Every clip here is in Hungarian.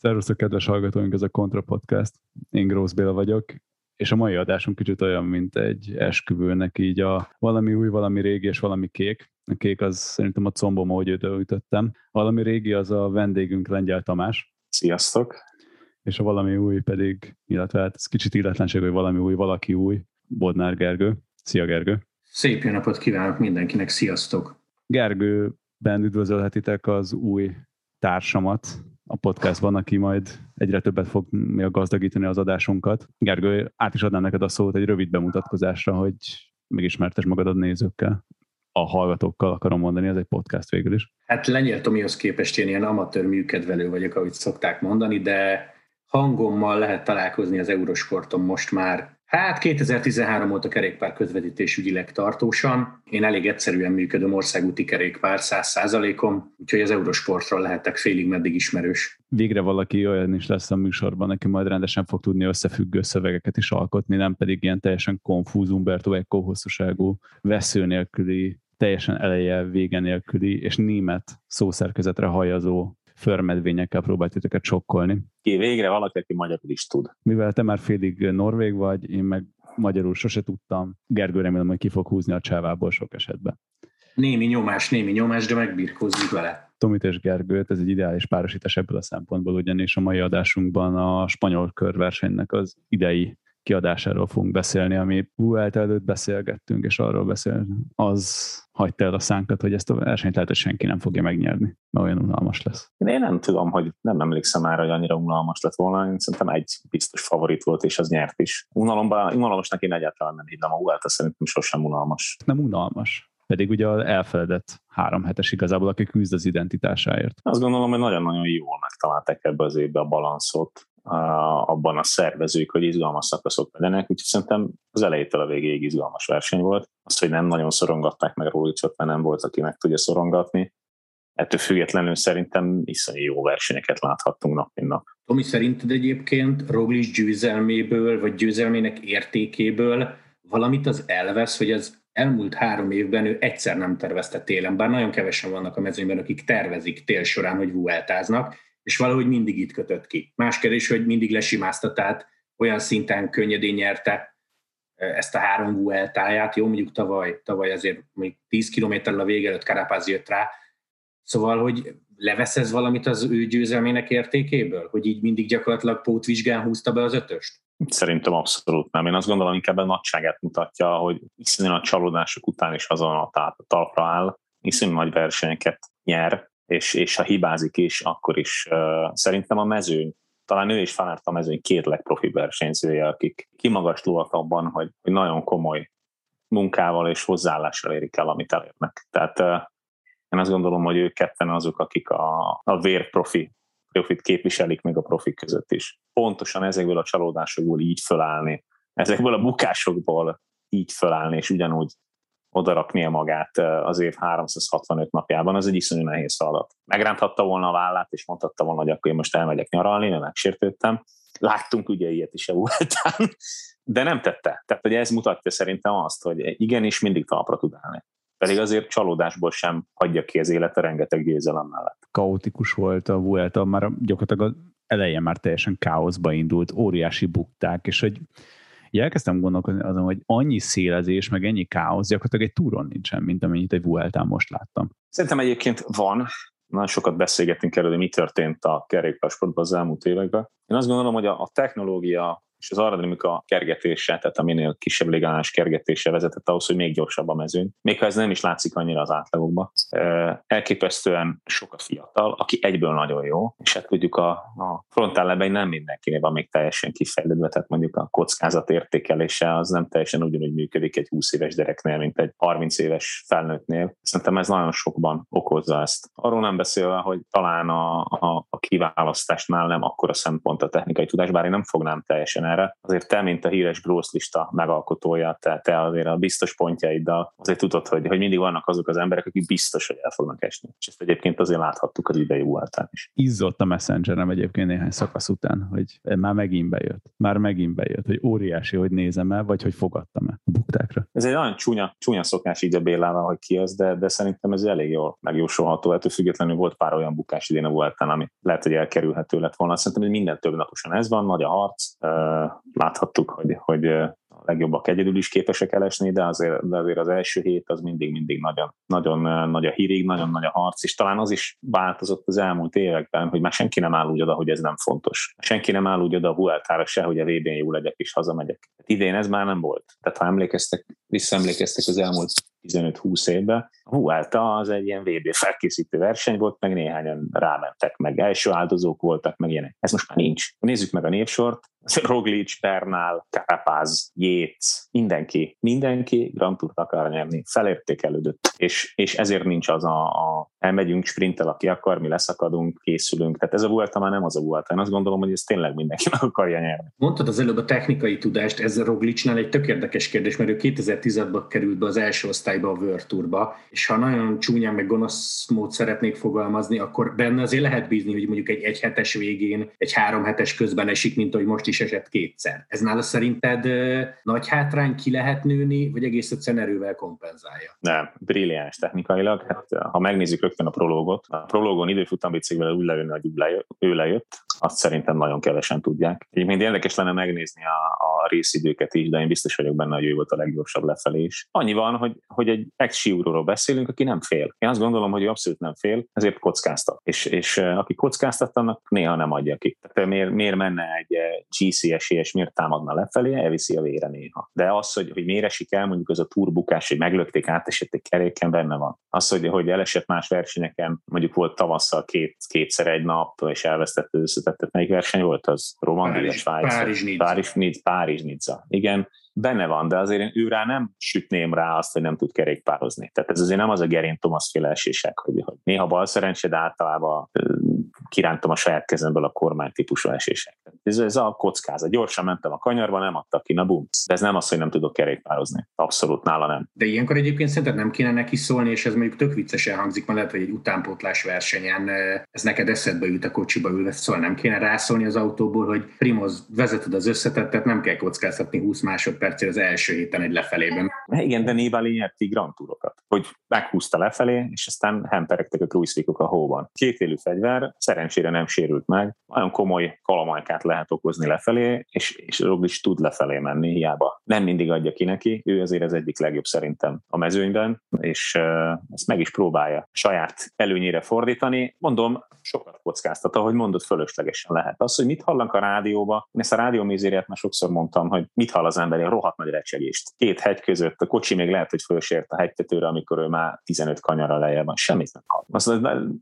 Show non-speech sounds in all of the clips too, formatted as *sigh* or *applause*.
Szervusztok, kedves hallgatóink, ez a Contra Podcast. Én Grósz Béla vagyok, és a mai adásunk kicsit olyan, mint egy esküvőnek, így a valami új, valami régi és valami kék. A kék az szerintem a combom, ahogy ütöttem. Valami régi az a vendégünk Lengyel Tamás. Sziasztok! És a valami új pedig, illetve hát ez kicsit illetlenség, hogy valami új, valaki új, Bodnár Gergő. Szia Gergő! Szép jó napot kívánok mindenkinek, sziasztok! Gergőben üdvözölhetitek az új társamat, a podcastban, aki majd egyre többet fog még gazdagítani az adásunkat. Gergő, át is adnám neked a szót egy rövid bemutatkozásra, hogy megismertes magad a nézőkkel. A hallgatókkal akarom mondani, ez egy podcast végül is. Hát Lenyél Tomihoz képest én ilyen amatőr műkedvelő vagyok, ahogy szokták mondani, de hangommal lehet találkozni az Eurosporton most már Hát 2013 óta kerékpár közvetítés ügyileg tartósan. Én elég egyszerűen működöm országúti kerékpár 100%-om, úgyhogy az Eurosportról lehetek félig meddig ismerős. Végre valaki olyan is lesz a műsorban, aki majd rendesen fog tudni összefüggő szövegeket is alkotni, nem pedig ilyen teljesen konfúz Umberto Eco hosszúságú, vesző nélküli, teljesen eleje, vége nélküli és német szószerkezetre hajazó förmedvényekkel próbált titeket sokkolni. Ki végre valaki, aki magyarul is tud. Mivel te már félig norvég vagy, én meg magyarul sose tudtam. Gergő remélem, hogy ki fog húzni a csávából sok esetben. Némi nyomás, némi nyomás, de megbirkózzuk vele. Tomit és Gergőt, ez egy ideális párosítás ebből a szempontból, ugyanis a mai adásunkban a spanyol körversenynek az idei kiadásáról fogunk beszélni, ami Vuelta előtt beszélgettünk, és arról beszél, az hagyta el a szánkat, hogy ezt a versenyt lehet, hogy senki nem fogja megnyerni, mert olyan unalmas lesz. Én nem tudom, hogy nem emlékszem már, hogy annyira unalmas lett volna, én szerintem egy biztos favorit volt, és az nyert is. Unalomban, unalmasnak én egyáltalán nem hiszem, a Vuelta szerintem sosem unalmas. Nem unalmas, pedig ugye elfeledett három hetes igazából, aki küzd az identitásáért. Azt gondolom, hogy nagyon-nagyon jól megtalálták ebbe az évbe a balanszot, abban a szervezők, hogy izgalmas szakaszok legyenek, úgyhogy szerintem az elejétől a végéig izgalmas verseny volt. Az, hogy nem nagyon szorongatták meg Rolicot, mert nem volt, aki meg tudja szorongatni. Ettől függetlenül szerintem iszonyú jó versenyeket láthattunk nap mint nap. Tomi, szerinted egyébként Roglic győzelméből, vagy győzelmének értékéből valamit az elvesz, hogy az elmúlt három évben ő egyszer nem tervezte télen, bár nagyon kevesen vannak a mezőnyben, akik tervezik tél során, hogy vueltáznak, és valahogy mindig itt kötött ki. Más kérdés, hogy mindig lesimázta, tehát olyan szinten könnyedén nyerte ezt a három vueltáját, jó, mondjuk tavaly, tavaly azért mondjuk 10 kilométerrel a vége előtt Karapáz jött rá, szóval, hogy levesz ez valamit az ő győzelmének értékéből, hogy így mindig gyakorlatilag pótvizsgán húzta be az ötöst? Szerintem abszolút nem. Én azt gondolom, inkább a nagyságát mutatja, hogy iszonyú a csalódások után is azon a talpra áll, iszonyú nagy versenyeket nyer, és, és ha hibázik is, akkor is uh, szerintem a mezőny, talán ő is Fanart a mezőny két legprofi versenyzője, akik kimagaslóak abban, hogy, hogy nagyon komoly munkával és hozzáállással érik el, amit elérnek. Tehát uh, én azt gondolom, hogy ők ketten azok, akik a, a vérprofi profit képviselik még a profik között is. Pontosan ezekből a csalódásokból így fölállni, ezekből a bukásokból így fölállni, és ugyanúgy odaraknia magát az év 365 napjában, az egy iszonyú nehéz feladat. Megránthatta volna a vállát, és mondhatta volna, hogy akkor én most elmegyek nyaralni, mert megsértődtem. Láttunk ugye ilyet is a voltán, de nem tette. Tehát hogy ez mutatja szerintem azt, hogy igenis mindig talpra tud állni. Pedig azért csalódásból sem hagyja ki az élete rengeteg győzelem mellett. Kaotikus volt a Vuelta, már gyakorlatilag elején már teljesen káoszba indult, óriási bukták, és hogy így elkezdtem gondolkodni azon, hogy annyi szélezés, meg ennyi káosz gyakorlatilag egy túron nincsen, mint amennyit egy Vueltán most láttam. Szerintem egyébként van, nagyon sokat beszélgetünk erről, hogy mi történt a kerékpársportban az elmúlt években. Én azt gondolom, hogy a, a technológia és az aerodinamika kergetése, tehát a minél kisebb légállási kergetése vezetett ahhoz, hogy még gyorsabb a mezőny. Még ha ez nem is látszik annyira az átlagokban. Elképesztően sok a fiatal, aki egyből nagyon jó, és hát tudjuk a, a frontállebben nem mindenkinél van még teljesen kifejlődve, tehát mondjuk a kockázat értékelése az nem teljesen ugyanúgy működik egy 20 éves gyereknél, mint egy 30 éves felnőttnél. Szerintem ez nagyon sokban okozza ezt. Arról nem beszélve, hogy talán a, a, a kiválasztásnál nem akkora szempont a technikai tudás, bár én nem fognám teljesen erre. Azért te, mint a híres growth lista megalkotója, te, te azért a biztos pontjaiddal azért tudod, hogy, hogy mindig vannak azok az emberek, akik biztos, hogy el fognak esni. És ezt egyébként azért láthattuk az idei voltán is. Izzott a messengerem egyébként néhány szakasz után, hogy már megint bejött. Már megint bejött, hogy óriási, hogy nézem el, vagy hogy fogadtam el a buktákra. Ez egy nagyon csúnya, csúnya szokás így a Bélával, hogy ki az, de, de szerintem ez elég jól megjósolható. Ettől függetlenül volt pár olyan bukás idén a Vueltán, ami lehet, hogy elkerülhető lett volna. Szerintem, minden több naposan ez van, nagy a harc. Láthattuk, hogy, hogy a legjobbak egyedül is képesek elesni, de azért, de azért az első hét az mindig-mindig nagyon, nagyon nagy a hírig, nagyon nagy a harc, és talán az is változott az elmúlt években, hogy már senki nem áll úgy oda, hogy ez nem fontos. Senki nem áll úgy oda a Vueltára se, hogy a VB-n jó legyek és hazamegyek. Idén ez már nem volt. Tehát ha emlékeztek, visszaemlékeztek az elmúlt 15-20 évben. A Vuelta az egy ilyen VB felkészítő verseny volt, meg néhányan rámentek, meg első áldozók voltak, meg ilyenek. Ez most már nincs. Nézzük meg a névsort. *laughs* Roglic, Bernal, Carapaz, Yates, mindenki, mindenki Grand Tourt akar nyerni, felértékelődött, és, és ezért nincs az a, a elmegyünk, sprintel, aki akar, mi leszakadunk, készülünk. Tehát ez a Vuelta már nem az a Vuelta. Én azt gondolom, hogy ez tényleg mindenki meg akarja nyerni. Mondtad az előbb a technikai tudást, ez a Roglicnál egy tök érdekes kérdés, mert ő 2010-ben került be az első osztályba a World Tourba, és ha nagyon csúnyán meg gonosz mód szeretnék fogalmazni, akkor benne azért lehet bízni, hogy mondjuk egy egy hetes végén, egy három hetes közben esik, mint ahogy most is esett kétszer. Ez nála szerinted nagy hátrány ki lehet nőni, vagy egész egyszerűen erővel kompenzálja? Nem, brilliáns technikailag. Hát, ha megnézzük rögtön a prológot, a prológon időfutambicikvel úgy lejönni, hogy ő lejött, azt szerintem nagyon kevesen tudják. Egyébként érdekes lenne megnézni a, a részidőket is, de én biztos vagyok benne, hogy ő volt a leggyorsabb lefelé is. Annyi van, hogy, hogy egy ex beszélünk, aki nem fél. Én azt gondolom, hogy ő abszolút nem fél, ezért kockáztat. És, és aki kockáztat, annak néha nem adja ki. Tehát miért, miért menne egy GCS és miért támadna lefelé, elviszi a vére néha. De az, hogy, hogy miért esik el, mondjuk az a turbukás, hogy meglökték, átesett egy keréken, benne van. Az, hogy, hogy elesett más versenyeken, mondjuk volt tavasszal két, kétszer egy nap, és elvesztette összetettet. Melyik verseny volt az? Romandia, Svájc? Párizs, Nizza. Párizs, Nizza. Párizs, Nizza. Igen, benne van, de azért én ő nem sütném rá azt, hogy nem tud kerékpározni. Tehát ez azért nem az a Gerén Thomas féle esések, hogy, hogy néha bal szerencsé, de általában kirántom a saját kezemből a kormány típusú esések. Ez, ez a kockázat. Gyorsan mentem a kanyarba, nem adtak ki, na bum. De ez nem az, hogy nem tudok kerékpározni. Abszolút nála nem. De ilyenkor egyébként szerinted nem kéne neki szólni, és ez mondjuk tök viccesen hangzik, mert lehet, hogy egy utánpótlás versenyen ez neked eszedbe jut a kocsiba ülve, szóval nem kéne rászólni az autóból, hogy Primoz vezeted az összetettet, nem kell kockáztatni 20 másodpercére az első héten egy lefelében. Igen, de Nibali nyerti Grand Tourokat, hogy meghúzta lefelé, és aztán hemperegtek a cruise a hóban. Két élő fegyver, szerencsére nem sérült meg, nagyon komoly kalamajkát lehet okozni lefelé, és, és Roglic tud lefelé menni, hiába nem mindig adja ki neki, ő azért az egyik legjobb szerintem a mezőnyben, és ezt meg is próbálja saját előnyére fordítani. Mondom, sokat kockáztat, ahogy mondott, fölöslegesen lehet. Az, hogy mit hallanak a rádióba, én ezt a rádiómizériát már sokszor mondtam, hogy mit hall az ember, egy rohadt nagy recsegést. Két hegy között, a kocsi még lehet, hogy fölsért a hegytetőre, amikor ő már 15 kanyarra lejjebb van, semmit nem hall. Azt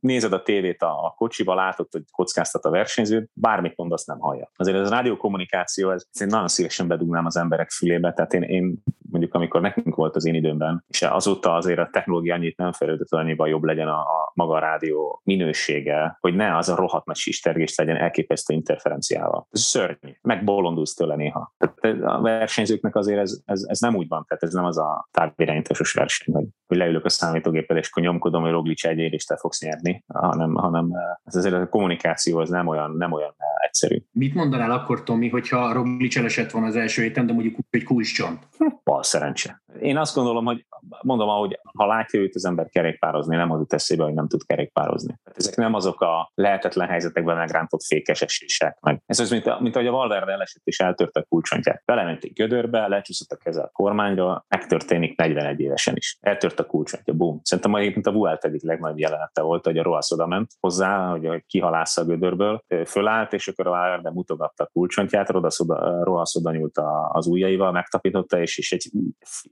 nézed a tévét a kocsiba, látod, hogy kockáztat a versenyző, bármit mond, azt nem hallja. Azért ez a rádiókommunikáció, ez, én nagyon szívesen bedugnám az emberek fülébe, tehát én, én mondjuk amikor nekünk volt az én időmben, és azóta azért a technológia annyit nem fejlődött, hogy annyiban jobb legyen a, a maga a rádió minősége, hogy ne az a rohadt nagy sistergés legyen elképesztő interferenciával. Ez szörnyű, megbolondulsz tőle néha. Tehát a versenyzőknek azért ez, ez, ez, nem úgy van, tehát ez nem az a távirányításos verseny, hogy, hogy leülök a számítógéppel, és akkor nyomkodom, hogy Roglic egy és te fogsz nyerni, hanem, hanem ez azért a kommunikáció az nem olyan, nem olyan egyszerű. Mit mondanál akkor, Tomi, hogyha Roglic elesett van az első héten, de mondjuk úgy, hogy kulcscsont? Bal szerencse. Én azt gondolom, hogy mondom, ahogy ha látja őt az ember kerékpározni, nem az jut eszébe, hogy nem tud kerékpározni. Ezek nem azok a lehetetlen helyzetekben megrántott fékes esések. Meg. Ez az, mint, mint ahogy a Valverde elesett és eltörte a kulcsontját. Bement egy gödörbe, lecsúszott a keze a kormányra, megtörténik 41 évesen is. Eltört a kulcsontja, bum. Szerintem egyébként a Vuelt egyik legnagyobb jelenete volt, hogy a Roasz oda ment hozzá, hogy kihalásza a gödörből, fölállt, és akkor a Valverde mutogatta a kulcsontját, Roasz oda nyúlt az ujjaival, megtapította, és, és egy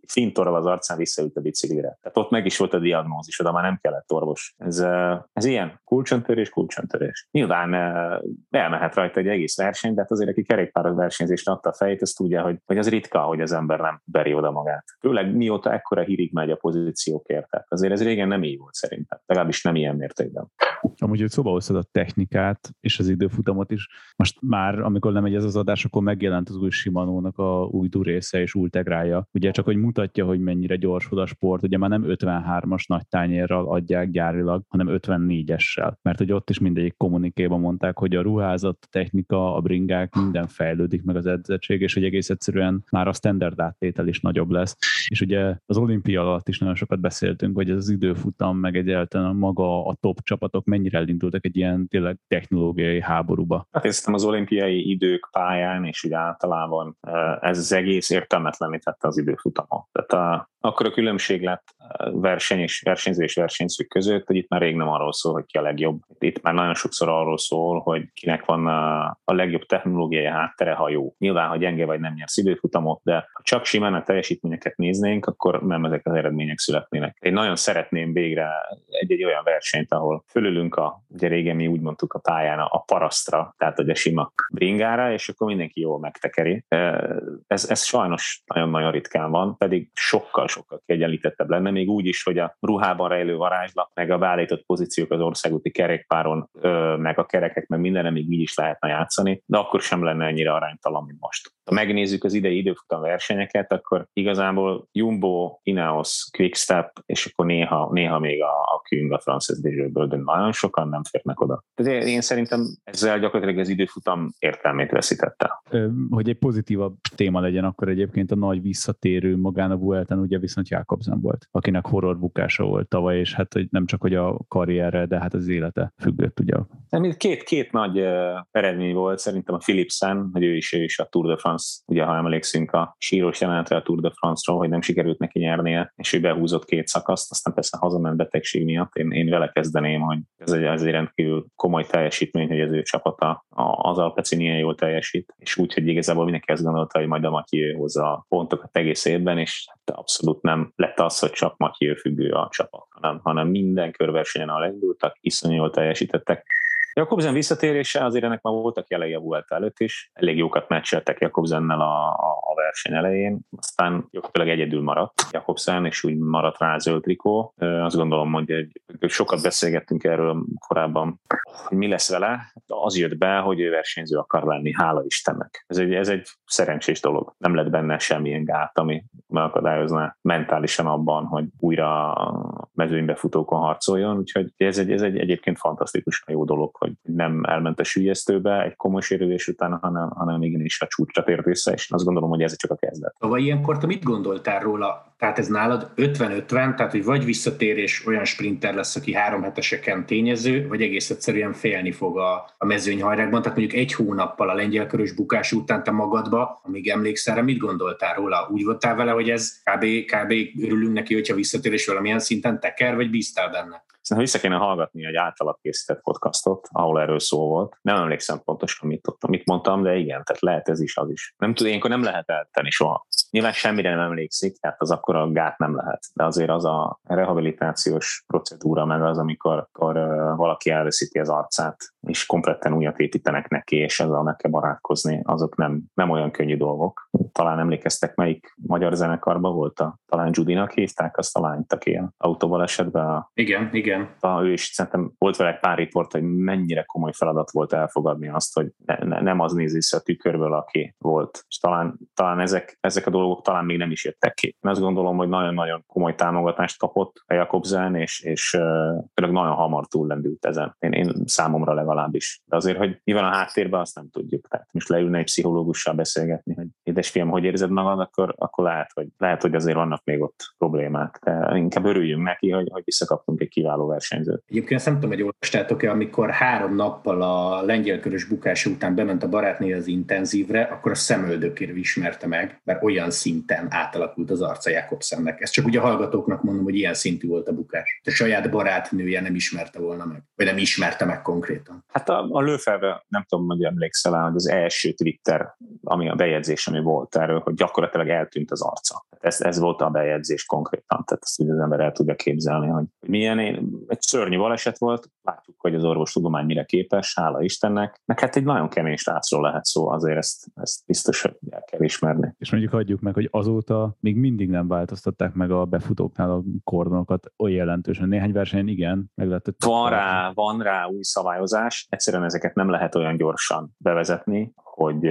fintorral az arcán visszaült a biciklire. Tehát ott meg is volt a diagnózis, oda már nem kellett orvos. Ez, ez ilyen, kulcsontörés, kulcsontörés. Nyilván elmehet rajta egy egész verseny, de hát azért, aki kerékpáros versenyzést adta a fejét, az tudja, hogy, hogy az ritka, hogy az ember nem beri oda magát. Főleg mióta ekkora hírig megy a pozíciókért. Tehát azért ez régen nem így volt szerintem. Legalábbis nem ilyen mértékben. Amúgy, hogy szóba hoztad a technikát és az időfutamot is, most már, amikor nem megy ez az adás, akkor megjelent az új Shimano-nak a új része és Ultegrája. Ugye csak, hogy mutatja, hogy mennyire gyors a sport, ugye már nem 53-as nagy tányérral adják gyárilag, hanem 54-essel, mert hogy ott is mindegyik kommunikéban mondták, hogy a ruházat, a technika, a bringák, minden fejlődik meg az edzettség, és hogy egész egyszerűen már a standard áttétel is nagyobb lesz. És ugye az olimpia alatt is nagyon sokat beszéltünk, hogy ez az időfutam, meg egyáltalán maga a top csapatok mennyire elindultak egy ilyen tényleg technológiai háborúba. Hát én az olimpiai idők pályán, és úgy általában ez az egész értelmetlenítette az időfutamot. Tehát a, akkor a különbség lett verseny és versenyző és között, hogy itt már rég nem arról szól, hogy ki a legjobb. Itt már nagyon sokszor arról szól, hogy kinek van a, a legjobb technológiai háttere, ha jó. Nyilván, ha gyenge vagy nem nyersz időfutamot, de ha csak simán a teljesítményeket néznénk, akkor nem ezek az eredmények születnének. Én nagyon szeretném végre egy-egy olyan versenyt, ahol fölülünk a, ugye régen mi úgy mondtuk a pályán, a parasztra, tehát hogy a sima bringára, és akkor mindenki jól megtekeri. Ez, ez sajnos nagyon-nagyon ritkán van, pedig sokkal sokkal kiegyenlítettebb lenne, még úgy is, hogy a ruhában rejlő varázslat, meg a beállított pozíciók az országúti kerékpáron, meg a kerekek, meg minden még így is lehetne játszani, de akkor sem lenne ennyire aránytalan, mint most. Ha megnézzük az idei időfutam versenyeket, akkor igazából Jumbo, Ineos, Quickstep, és akkor néha, néha még a, a Küng, a Frances Desjardins, de nagyon sokan nem férnek oda. Tehát én szerintem ezzel gyakorlatilag az időfutam értelmét veszítette. Hogy egy pozitívabb téma legyen, akkor egyébként a nagy visszatérő magán a Vuelten ugye viszont Jakobsen volt, akinek horror bukása volt tavaly, és hát hogy nem csak hogy a karrierre, de hát az élete függött ugye. Két, két nagy uh, eredmény volt szerintem a Philipsen, hogy ő is, ő is a Tour de France, ugye ha emlékszünk a síros jelenetre a Tour de France-ról, hogy nem sikerült neki nyernie, és ő behúzott két szakaszt, aztán persze hazament betegség miatt. Én, én vele kezdeném, hogy ez egy, ez egy rendkívül komoly teljesítmény, hogy az ő csapata az Alpecin ilyen jól teljesít, és úgy, hogy igazából mindenki azt gondolta, hogy majd a Matyi hozza a pontokat egész évben, és abszolút nem lett az, hogy csak Matyi függő a csapat, hanem, hanem minden körversenyen, ahol elindultak, iszonyú jól teljesítettek. Jakobsen visszatérése, azért ennek már voltak jelei a Vuelta előtt is. Elég jókat meccseltek Jakobsennel a, a, a verseny elején, aztán gyakorlatilag egyedül maradt Jakobsen, és úgy maradt rá a zöld trikó. Azt gondolom, hogy egy, sokat beszélgettünk erről korábban, hogy mi lesz vele. Az jött be, hogy ő versenyző akar lenni, hála Istennek. Ez egy, ez egy szerencsés dolog. Nem lett benne semmilyen gát, ami megakadályozná mentálisan abban, hogy újra mezőnybe futókon harcoljon, úgyhogy ez egy, ez egy egyébként fantasztikusan jó dolog, hogy nem elment a sülyeztőbe egy komoly sérülés után, hanem, hanem igenis a csúcsra tért vissza, és azt gondolom, hogy ez csak a kezdet. Szóval ilyenkor te mit gondoltál róla? Tehát ez nálad 50-50, tehát hogy vagy visszatérés olyan sprinter lesz, aki három heteseken tényező, vagy egész egyszerűen félni fog a, a mezőnyhajrákban. Tehát mondjuk egy hónappal a lengyelkörös bukás után te magadba, amíg emlékszel, mit gondoltál róla? Úgy voltál vele, hogy ez kb. kb. örülünk neki, hogyha visszatérés valamilyen szinten teker, vagy bíztál benne? Szerintem vissza kéne hallgatni egy általad készített podcastot, ahol erről szó volt. Nem emlékszem pontosan, mit, tudtam, mit mondtam, de igen, tehát lehet ez is, az is. Nem tudom, ilyenkor nem lehet eltenni soha. Nyilván semmire nem emlékszik, tehát az akkor a gát nem lehet. De azért az a rehabilitációs procedúra, meg az, amikor, amikor valaki elveszíti az arcát, és kompletten újat építenek neki, és ezzel meg kell barátkozni, azok nem, nem olyan könnyű dolgok. Talán emlékeztek, melyik magyar zenekarban volt a, talán Judinak hívták azt a lányt, aki autóbalesetben. Igen, igen igen. Ő is szerintem volt vele pár riport, hogy mennyire komoly feladat volt elfogadni azt, hogy ne, ne, nem az néz vissza a tükörből, aki volt. És talán, talán ezek, ezek a dolgok talán még nem is jöttek ki. Én azt gondolom, hogy nagyon-nagyon komoly támogatást kapott a Jakobsen, és, és uh, nagyon hamar túllendült ezen. Én, én számomra legalábbis. De azért, hogy mi van a háttérben, azt nem tudjuk. Tehát most leülne egy pszichológussal beszélgetni, hogy édesfiam, hogy érzed magad, akkor, akkor lehet, hogy, lehet, hogy azért vannak még ott problémák. De inkább örüljünk neki, hogy, hogy visszakaptunk egy kiváló kiváló versenyző. Egyébként ezt nem tudom, hogy olvastátok-e, amikor három nappal a lengyelkörös bukása után bement a barátné az intenzívre, akkor a szemöldökéről ismerte meg, mert olyan szinten átalakult az arca Jakobsennek. Ezt csak ugye a hallgatóknak mondom, hogy ilyen szintű volt a bukás. A saját barátnője nem ismerte volna meg, vagy nem ismerte meg konkrétan. Hát a, a lőfelve nem tudom, hogy emlékszel hogy az első Twitter, ami a bejegyzés, ami volt erről, hogy gyakorlatilag eltűnt az arca. Ez, ez volt a bejegyzés konkrétan, tehát ezt az ember el tudja képzelni, hogy milyen egy szörnyű baleset volt, látjuk, hogy az orvostudomány mire képes, hála Istennek, meg hát egy nagyon kemény srácról lehet szó, azért ezt, ezt biztos, hogy el kell ismerni. És mondjuk adjuk meg, hogy azóta még mindig nem változtatták meg a befutóknál a kordonokat olyan jelentősen. Néhány versenyen igen, meg lehet, Van rá, van rá új szabályozás, egyszerűen ezeket nem lehet olyan gyorsan bevezetni, hogy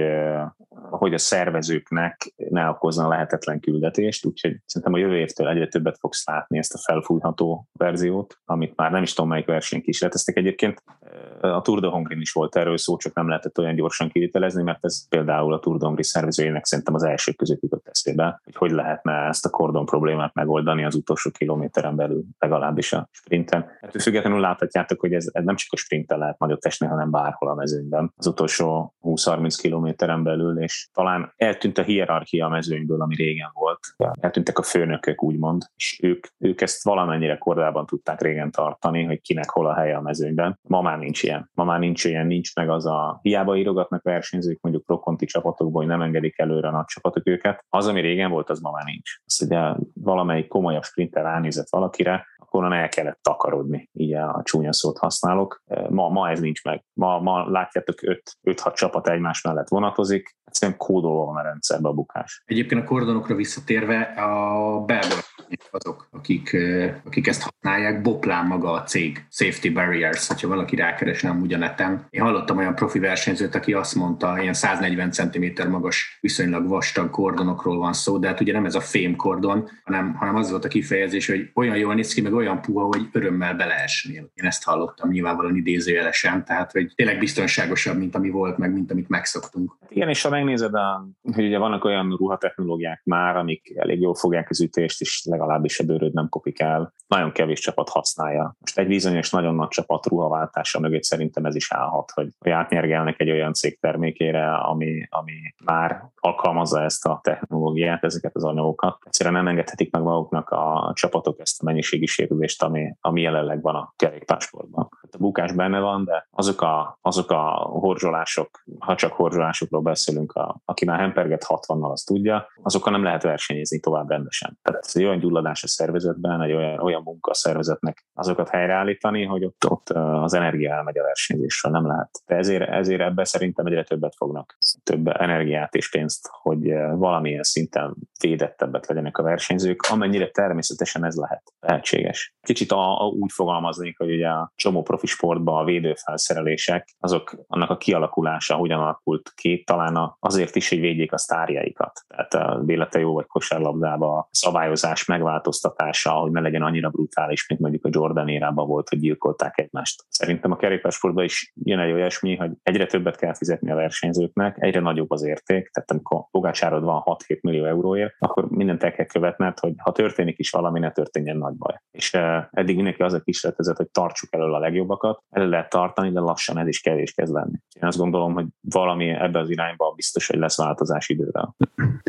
hogy a szervezőknek ne okozna lehetetlen küldetést, úgyhogy szerintem a jövő évtől egyre többet fogsz látni ezt a felfújható verziót, amit már nem is tudom melyik versenyen kísérleteztek. Egyébként a Tour de Hongrin is volt erről szó, csak nem lehetett olyan gyorsan kivitelezni, mert ez például a Tour de Hongri szervezőjének szerintem az első között jutott eszébe, hogy hogy lehetne ezt a kordon problémát megoldani az utolsó kilométeren belül, legalábbis a sprinten. Ettől függetlenül láthatjátok, hogy ez, ez nem csak a sprinten lehet nagyot esni, hanem bárhol a mezőnyben. Az utolsó 20-30 kilométeren belül, és talán eltűnt a hierarchia a mezőnyből, ami régen volt. Eltűntek a főnökök, úgymond, és ők, ők ezt valamennyire kordában tudták régen tartani, hogy kinek hol a helye a mezőnyben. Ma már nincs ilyen. Ma már nincs ilyen, nincs meg az a hiába írogatnak versenyzők, mondjuk prokonti csapatokból, hogy nem engedik előre a nagy csapatok őket. Az, ami régen volt, az ma már nincs. Azt ugye valamelyik komolyabb sprinter ránézett valakire, akkor el kellett takarodni, így a csúnya szót használok. Ma, ma ez nincs meg. Ma, ma látjátok 5-6 csapat egymás mellett vonatozik, egyszerűen kódolva van a rendszerbe a bukás. Egyébként a kordonokra visszatérve a belga azok, akik, akik ezt használják, Boplán maga a cég, Safety Barriers, hogyha valaki rákeresne amúgy a. Én hallottam olyan profi versenyzőt, aki azt mondta, ilyen 140 cm magas, viszonylag vastag kordonokról van szó, de hát ugye nem ez a fém kordon, hanem, hanem az volt a kifejezés, hogy olyan jól néz ki, meg olyan puha, hogy örömmel beleesnél. Én ezt hallottam nyilvánvalóan idézőjelesen, tehát hogy tényleg biztonságosabb, mint ami volt, meg mint amit megszoktunk. Igen, és ha megnézed, a, hogy ugye vannak olyan ruhatechnológiák már, amik elég jól fogják az ütést, és legalábbis a bőröd nem kopik el. Nagyon kevés csapat használja. Most egy bizonyos nagyon nagy csapat ruhaváltása mögött szerintem ez is állhat, hogy, hogy átnyergelnek egy olyan cég termékére, ami, ami már alkalmazza ezt a technológiát, ezeket az anyagokat. Egyszerűen nem engedhetik meg maguknak a csapatok ezt a mennyiségi sérülést, ami, ami jelenleg van a kerékpársportban. A bukás benne van, de azok a, azok a horzsolások, ha csak horzsolásokról beszélünk, a, aki már hemperget 60-nal, azt tudja, azokkal nem lehet versenyezni tovább rendesen. Tehát egy olyan gyulladás a szervezetben, egy olyan, olyan munka a szervezetnek azokat helyreállítani, hogy ott, ott az energia elmegy a versenyzésről, nem lehet. De ezért, ezért ebbe szerintem egyre többet fognak, több energiát és pénzt, hogy valamilyen szinten védettebbet legyenek a versenyzők, amennyire természetesen ez lehet lehetséges. Kicsit a, a, úgy fogalmaznék, hogy ugye a csomó profi sportban a védőfelszerelések, azok annak a kialakulása hogyan alakult ki, talán azért is, hogy védjék a sztárjaikat. Tehát a véletlen jó vagy kosárlabdába a szabályozás megváltoztatása, hogy ne legyen annyira brutális, mint mondjuk a Jordan érában volt, hogy gyilkolták egymást. Szerintem a kerékpársportban is jön egy olyasmi, hogy egyre többet kell fizetni a versenyzőknek, egyre nagyobb az érték, tehát amikor Pogácsárod van 6-7 millió euróért, akkor mindent el kell követned, hogy ha történik is valami, ne történjen nagy baj. És uh, eddig mindenki az a kísérletezett, hogy tartsuk elől a legjobbakat, el lehet tartani, de lassan ez is kevés kezd lenni. Én azt gondolom, hogy valami ebbe az irányba biztos, hogy lesz változás időre.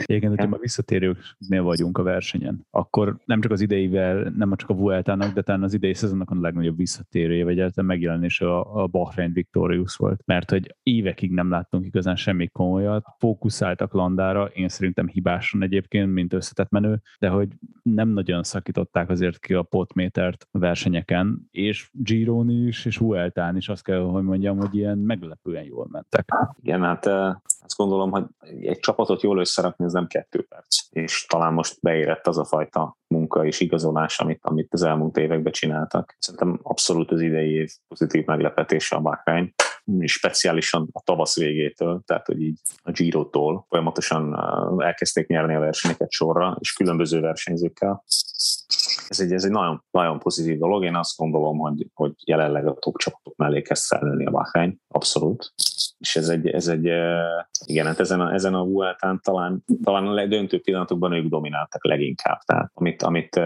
Igen, hogyha ma visszatérőknél vagyunk a versenyen, akkor nem csak az ideivel, nem csak a Vueltának, de talán az idei szezonnak a legnagyobb visszatérője, vagy egyáltalán megjelenés a, a Bahrein Victorious volt. Mert hogy évekig nem láttunk igazán semmi komolyat, fókuszáltak Landára, én szerintem hibásan egyébként, mint összetett menő, de hogy nem nagyon szakították azért ki a potmétert a versenyeken, és Giron is, és Vueltán is azt kell, hogy mondjam, hogy ilyen meglepően jól mentek. Igen, hát azt gondolom, hogy egy csapatot jól összerakni, ez nem kettő perc. És talán most beérett az a fajta munka és igazolás, amit, amit az elmúlt években csináltak. Szerintem abszolút az idei év pozitív meglepetése a Bahrein speciálisan a tavasz végétől, tehát hogy így a Giro-tól folyamatosan elkezdték nyerni a versenyeket sorra, és különböző versenyzőkkel. Ez egy, ez egy nagyon, nagyon pozitív dolog. Én azt gondolom, hogy, hogy jelenleg a top csapatok mellé kezd felnőni a Bahrein. Abszolút és ez egy, ez egy igen, hát ezen a, ezen a Vueltán talán, talán a döntő pillanatokban ők domináltak leginkább. Tehát amit, amit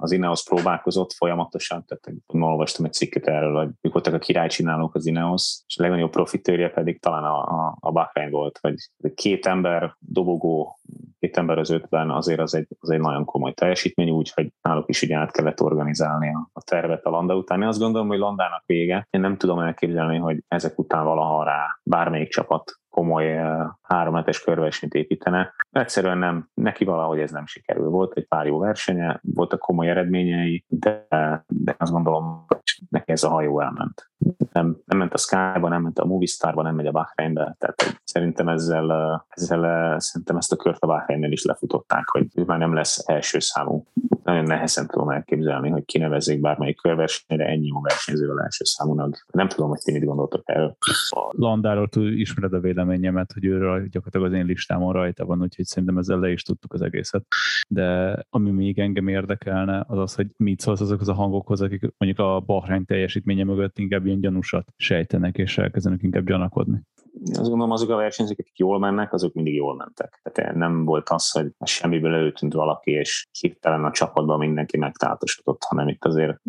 az Ineos próbálkozott folyamatosan, tehát olvastam egy cikket erről, hogy ők voltak a királycsinálók az Ineos, és a legnagyobb profitőrje pedig talán a, a, a Bahrein volt, hogy két ember dobogó, két ember az ötben azért az egy, az egy nagyon komoly teljesítmény, úgyhogy náluk is ugye át kellett organizálni a, a tervet a Landa után. Én azt gondolom, hogy Landának vége. Én nem tudom elképzelni, hogy ezek után valaha rá bármelyik csapat komoly háromhetes körversenyt építene. Egyszerűen nem, neki valahogy ez nem sikerül. Volt egy pár jó versenye, voltak komoly eredményei, de, de azt gondolom, hogy neki ez a hajó elment. Nem, nem ment a Sky-ba, nem ment a Movistar-ba, nem megy a Bahreinbe, tehát szerintem ezzel, ezzel szerintem ezt a kört a Bahreinnél is lefutották, hogy ő már nem lesz első számú nagyon nehezen tudom elképzelni, hogy kinevezzék bármelyik körversenyre ennyi jó versenyzővel első számúnak. Nem tudom, hogy ti mit gondoltok erről. A Landáról ismered a véleményemet, hogy őről gyakorlatilag az én listámon rajta van, úgyhogy szerintem ezzel le is tudtuk az egészet. De ami még engem érdekelne, az az, hogy mit szólsz azokhoz a hangokhoz, akik mondjuk a Bahrein teljesítménye mögött inkább ilyen gyanúsat sejtenek, és elkezdenek inkább gyanakodni azt gondolom azok a versenyzők, akik jól mennek, azok mindig jól mentek. Tehát nem volt az, hogy semmiből előtűnt valaki, és hirtelen a csapatban mindenki megtáltosodott, hanem itt azért,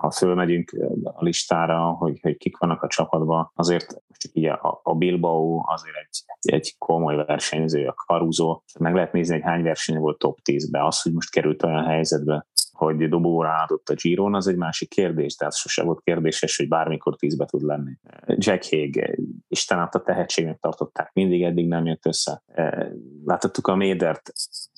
ha fölmegyünk a listára, hogy, hogy kik vannak a csapatban, azért csak így a, a Bilbao azért egy, egy komoly versenyző, a Caruso, meg lehet nézni, hogy hány verseny volt top 10-be. Az, hogy most került olyan helyzetbe, hogy dobóra álltott a Giron, az egy másik kérdés, tehát sose volt kérdéses, hogy bármikor tízbe tud lenni. Jack Hague, Isten a tehetségnek tartották, mindig eddig nem jött össze. Láthattuk a Médert,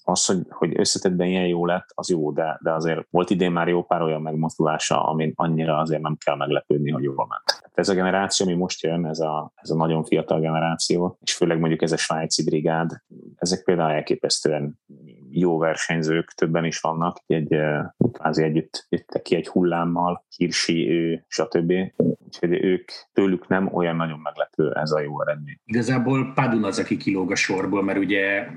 az, hogy, hogy összetettben ilyen jó lett, az jó, de, de azért volt idén már jó pár olyan megmozdulása, amin annyira azért nem kell meglepődni, hogy jól ment. Ez a generáció, ami most jön, ez a, ez a nagyon fiatal generáció, és főleg mondjuk ez a svájci brigád, ezek például elképesztően jó versenyzők, többen is vannak, egy kvázi együtt jöttek ki egy hullámmal, Hirsi, ő, stb. Úgyhogy ők, tőlük nem olyan nagyon meglepő ez a jó eredmény. Igazából Padun az, aki kilóg a sorból, mert ugye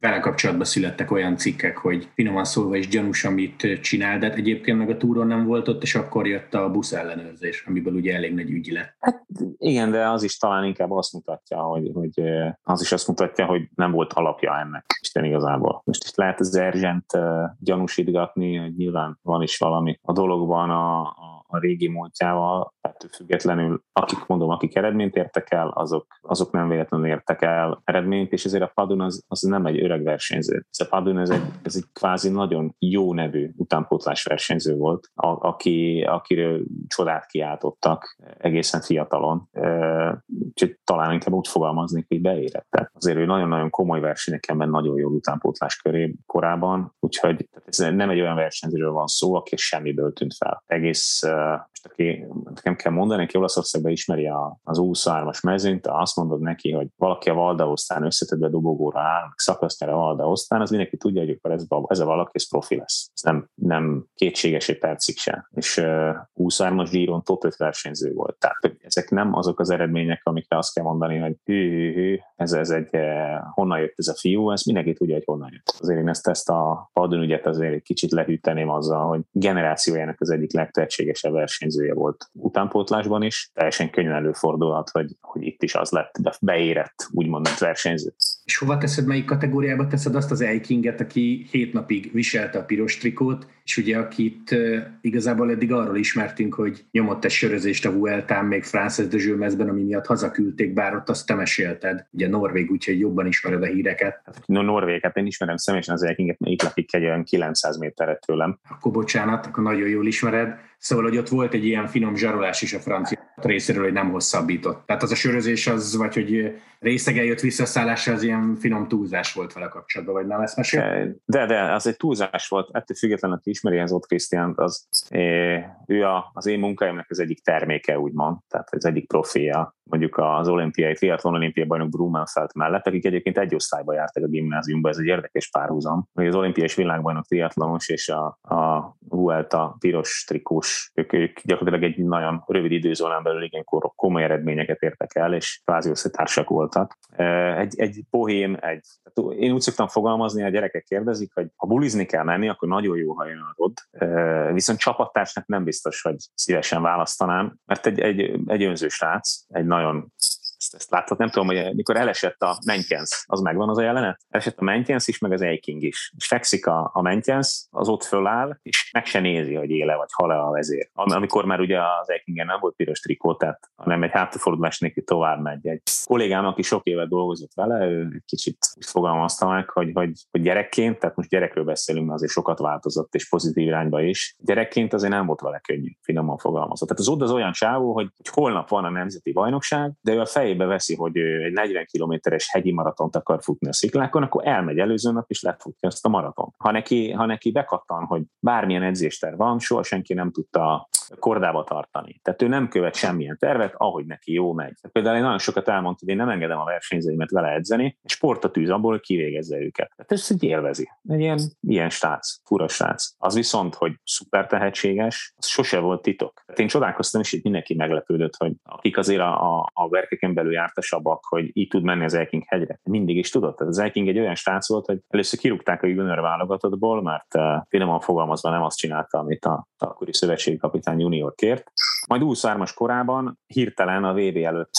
vele kapcsolatban születtek olyan cikkek, hogy finoman szólva is gyanús, amit csinál, de hát egyébként meg a túron nem volt ott, és akkor jött a busz ellenőrzés, amiből ugye elég nagy ügy lett. Hát igen, de az is talán inkább azt mutatja, hogy, hogy az is azt mutatja, hogy nem volt alapja ennek Isten igazából. Most is lehet az Erzsent gyanúsítgatni, hogy nyilván van is valami a dologban a, a a régi múltjával, ettől függetlenül, akik mondom, akik eredményt értek el, azok, azok nem véletlenül értek el eredményt, és ezért a Padun az, az nem egy öreg versenyző. Ez a Padun ez egy, ez egy kvázi nagyon jó nevű utánpótlás versenyző volt, a, aki, akiről csodát kiáltottak egészen fiatalon. Úgyhogy talán inkább úgy fogalmaznék, hogy beérette. Azért ő nagyon-nagyon komoly versenyeken nagyon jó utánpótlás köré korában, úgyhogy ez nem egy olyan versenyzőről van szó, aki semmiből tűnt fel. Egész most aki nekem kell mondani, aki Olaszországban ismeri a, az 23-as mezőnyt, azt mondod neki, hogy valaki a Valdaosztán összetetve dobogóra áll, szakasztjára a Valdaosztán, az mindenki tudja, hogy ez, ez a valaki, ez profi lesz. Ez nem, nem kétséges egy percig sem. És uh, 23-as Giron top 5 versenyző volt. Tehát ezek nem azok az eredmények, amikre azt kell mondani, hogy hű, hű, hű ez, ez egy, uh, honnan jött ez a fiú, ez mindenki tudja, hogy honnan jött. Azért én ezt, ezt a padonügyet azért egy kicsit lehűteném azzal, hogy generációjának az egyik legtehetségesebb versenyzője volt utánpótlásban is. Teljesen könnyen előfordulhat, hogy, hogy itt is az lett, de beérett, úgymond versenyző. És hova teszed, melyik kategóriába teszed azt az Eikinget, aki hét napig viselte a piros trikót, és ugye akit igazából eddig arról ismertünk, hogy nyomott egy sörözést a Vueltán még Frances de Zsőmezben, ami miatt hazaküldték, bár ott azt te mesélted, ugye Norvég, úgyhogy jobban ismered a híreket. Hát, no, Norvég, hát én ismerem személyesen az Eikinget, mert itt lakik egy olyan 900 méterre tőlem. Akkor bocsánat, akkor nagyon jól ismered. Szóval, hogy ott volt egy ilyen finom zsarolás is a francia részéről, hogy nem hosszabbított. Tehát az a sörözés az, vagy hogy részegen jött visszaszállása, az ilyen finom túlzás volt vele kapcsolatban, vagy nem ezt mesél? De, de, az egy túlzás volt. Ettől függetlenül, aki ismeri az ott Krisztiánt, az ő a, az én munkáimnak az egyik terméke, úgymond, tehát az egyik profilja mondjuk az olimpiai, triatlon olimpiai bajnok Blumenfeld mellett, akik egyébként egy osztályba jártak a gimnáziumba, ez egy érdekes párhuzam, hogy az olimpiai és világbajnok triatlonos és a, a Vuelta piros trikós, ők, ők gyakorlatilag egy nagyon rövid időzónán belül igen komoly eredményeket értek el, és kvázi összetársak voltak. Egy, egy pohém, egy, én úgy szoktam fogalmazni, a gyerekek kérdezik, hogy ha bulizni kell menni, akkor nagyon jó, ha jön a rod. Viszont csapattársnak nem biztos, hogy szívesen választanám, mert egy, egy, egy önző srác, egy nagyon ezt, ezt láthat, nem tudom, hogy mikor elesett a Menkens, az megvan az a jelenet? Elesett a Menkens is, meg az Eiking is. És fekszik a, a Menkens, az ott föláll, és meg se nézi, hogy éle vagy hal-e a vezér. Amikor már ugye az Eikingen nem volt piros trikó, tehát hanem egy hátrafordulás nélkül tovább megy. Egy kollégám, aki sok évet dolgozott vele, ő egy kicsit fogalmazta meg, hogy, hogy, hogy gyerekként, tehát most gyerekről beszélünk, mert azért sokat változott, és pozitív irányba is. Gyerekként azért nem volt vele könnyű, finoman fogalmazott. Tehát az oda az olyan csávó, hogy, hogy holnap van a nemzeti bajnokság, de ő a fejébe veszi, hogy egy 40 kilométeres hegyi maratont akar futni a sziklákon, akkor elmegy előző nap, és lefutja ezt a maraton. Ha neki, ha neki bekattan, hogy bármilyen edzéster van, soha senki nem tudta kordába tartani. Tehát ő nem követ semmilyen tervet, ahogy neki jó megy. Például én nagyon sokat elmondta, hogy én nem engedem a versenyzőimet vele edzeni, és sportatűz abból, hogy kivégezze őket. Tehát ezt így élvezi. Egy ilyen, ilyen stác, fura stác. Az viszont, hogy szuper tehetséges, az sose volt titok. Tehát én csodálkoztam, és itt mindenki meglepődött, hogy akik azért a, a, a verkeken belül jártasabbak, hogy így tud menni az Elking hegyre. Mindig is tudott. Az Elking egy olyan stác volt, hogy először kirúgták a junior válogatottból, mert uh, finoman fogalmazva nem azt csinálta, amit a, akkori szövetségi kapitány junior kért. Majd 23-as korában hirtelen a VB előtt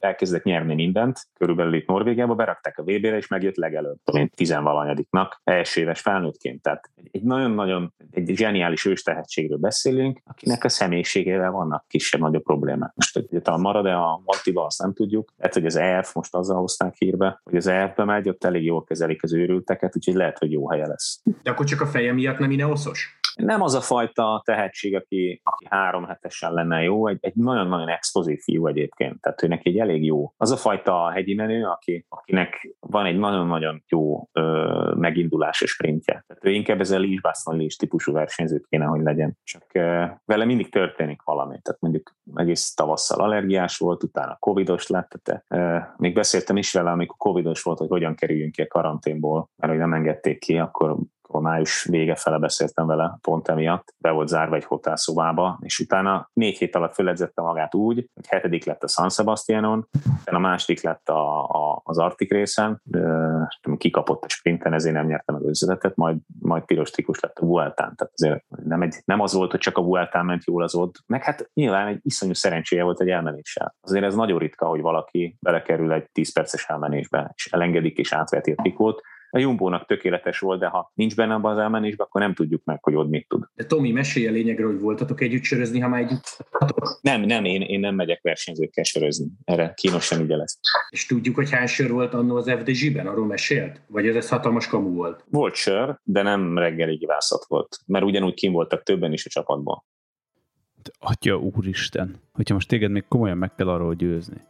elkezdett nyerni mindent, körülbelül itt Norvégiába berakták a VB-re, és megjött legelőtt, mint tizenvalanyadiknak, első éves felnőttként. Tehát egy nagyon-nagyon egy zseniális ős tehetségről beszélünk, akinek a személyiségével vannak kisebb-nagyobb problémák. Most, hogy talán marad-e a Mattiba, azt nem tudjuk. Lehet, hogy az EF most azzal hozták hírbe, hogy az EF-be megy, ott elég jól kezelik az őrülteket, úgyhogy lehet, hogy jó helye lesz. De akkor csak a feje miatt nem Ineoszos? Nem az a fajta tehetség, aki, aki három hetesen lenne jó, egy, egy nagyon-nagyon explozív fiú egyébként, tehát ő neki egy elég jó. Az a fajta hegyi menő, aki, akinek van egy nagyon-nagyon jó ö, megindulásos sprintje. Tehát ő inkább ez a Baston Leash típusú versenyző kéne, hogy legyen. Csak ö, vele mindig történik valami. Tehát mondjuk egész tavasszal allergiás volt, utána covidos lett. Tehát, ö, még beszéltem is vele, amikor covidos volt, hogy hogyan kerüljünk ki a karanténból, mert hogy nem engedték ki, akkor május vége fele beszéltem vele pont emiatt, be volt zárva egy hotelszobába, és utána négy hét alatt föledzette magát úgy, hogy hetedik lett a San Sebastianon, a második lett a, a, az Arctic részen, kikapott a sprinten, ezért nem nyerte meg az majd, majd piros tikus lett a Vueltán. Tehát azért nem, egy, nem az volt, hogy csak a Vueltán ment jól az ott, meg hát nyilván egy iszonyú szerencséje volt egy elmenéssel. Azért ez nagyon ritka, hogy valaki belekerül egy 10 perces elmenésbe, és elengedik és átveti a trikót, a Jumbo-nak tökéletes volt, de ha nincs benne abban az elmenésben, akkor nem tudjuk meg, hogy ott mit tud. De Tomi, mesélj a lényegről, hogy voltatok együtt sörözni, ha már együtt Nem, nem, én, én nem megyek versenyzőkkel sörözni. Erre kínosan ugye lesz. És tudjuk, hogy hány sör volt annó az FDZ-ben, arról mesélt? Vagy ez, ez hatalmas kamu volt? Volt sör, de nem reggeli gyászat volt, mert ugyanúgy kim voltak többen is a csapatban. Atya úristen, hogyha most téged még komolyan meg kell arról győzni,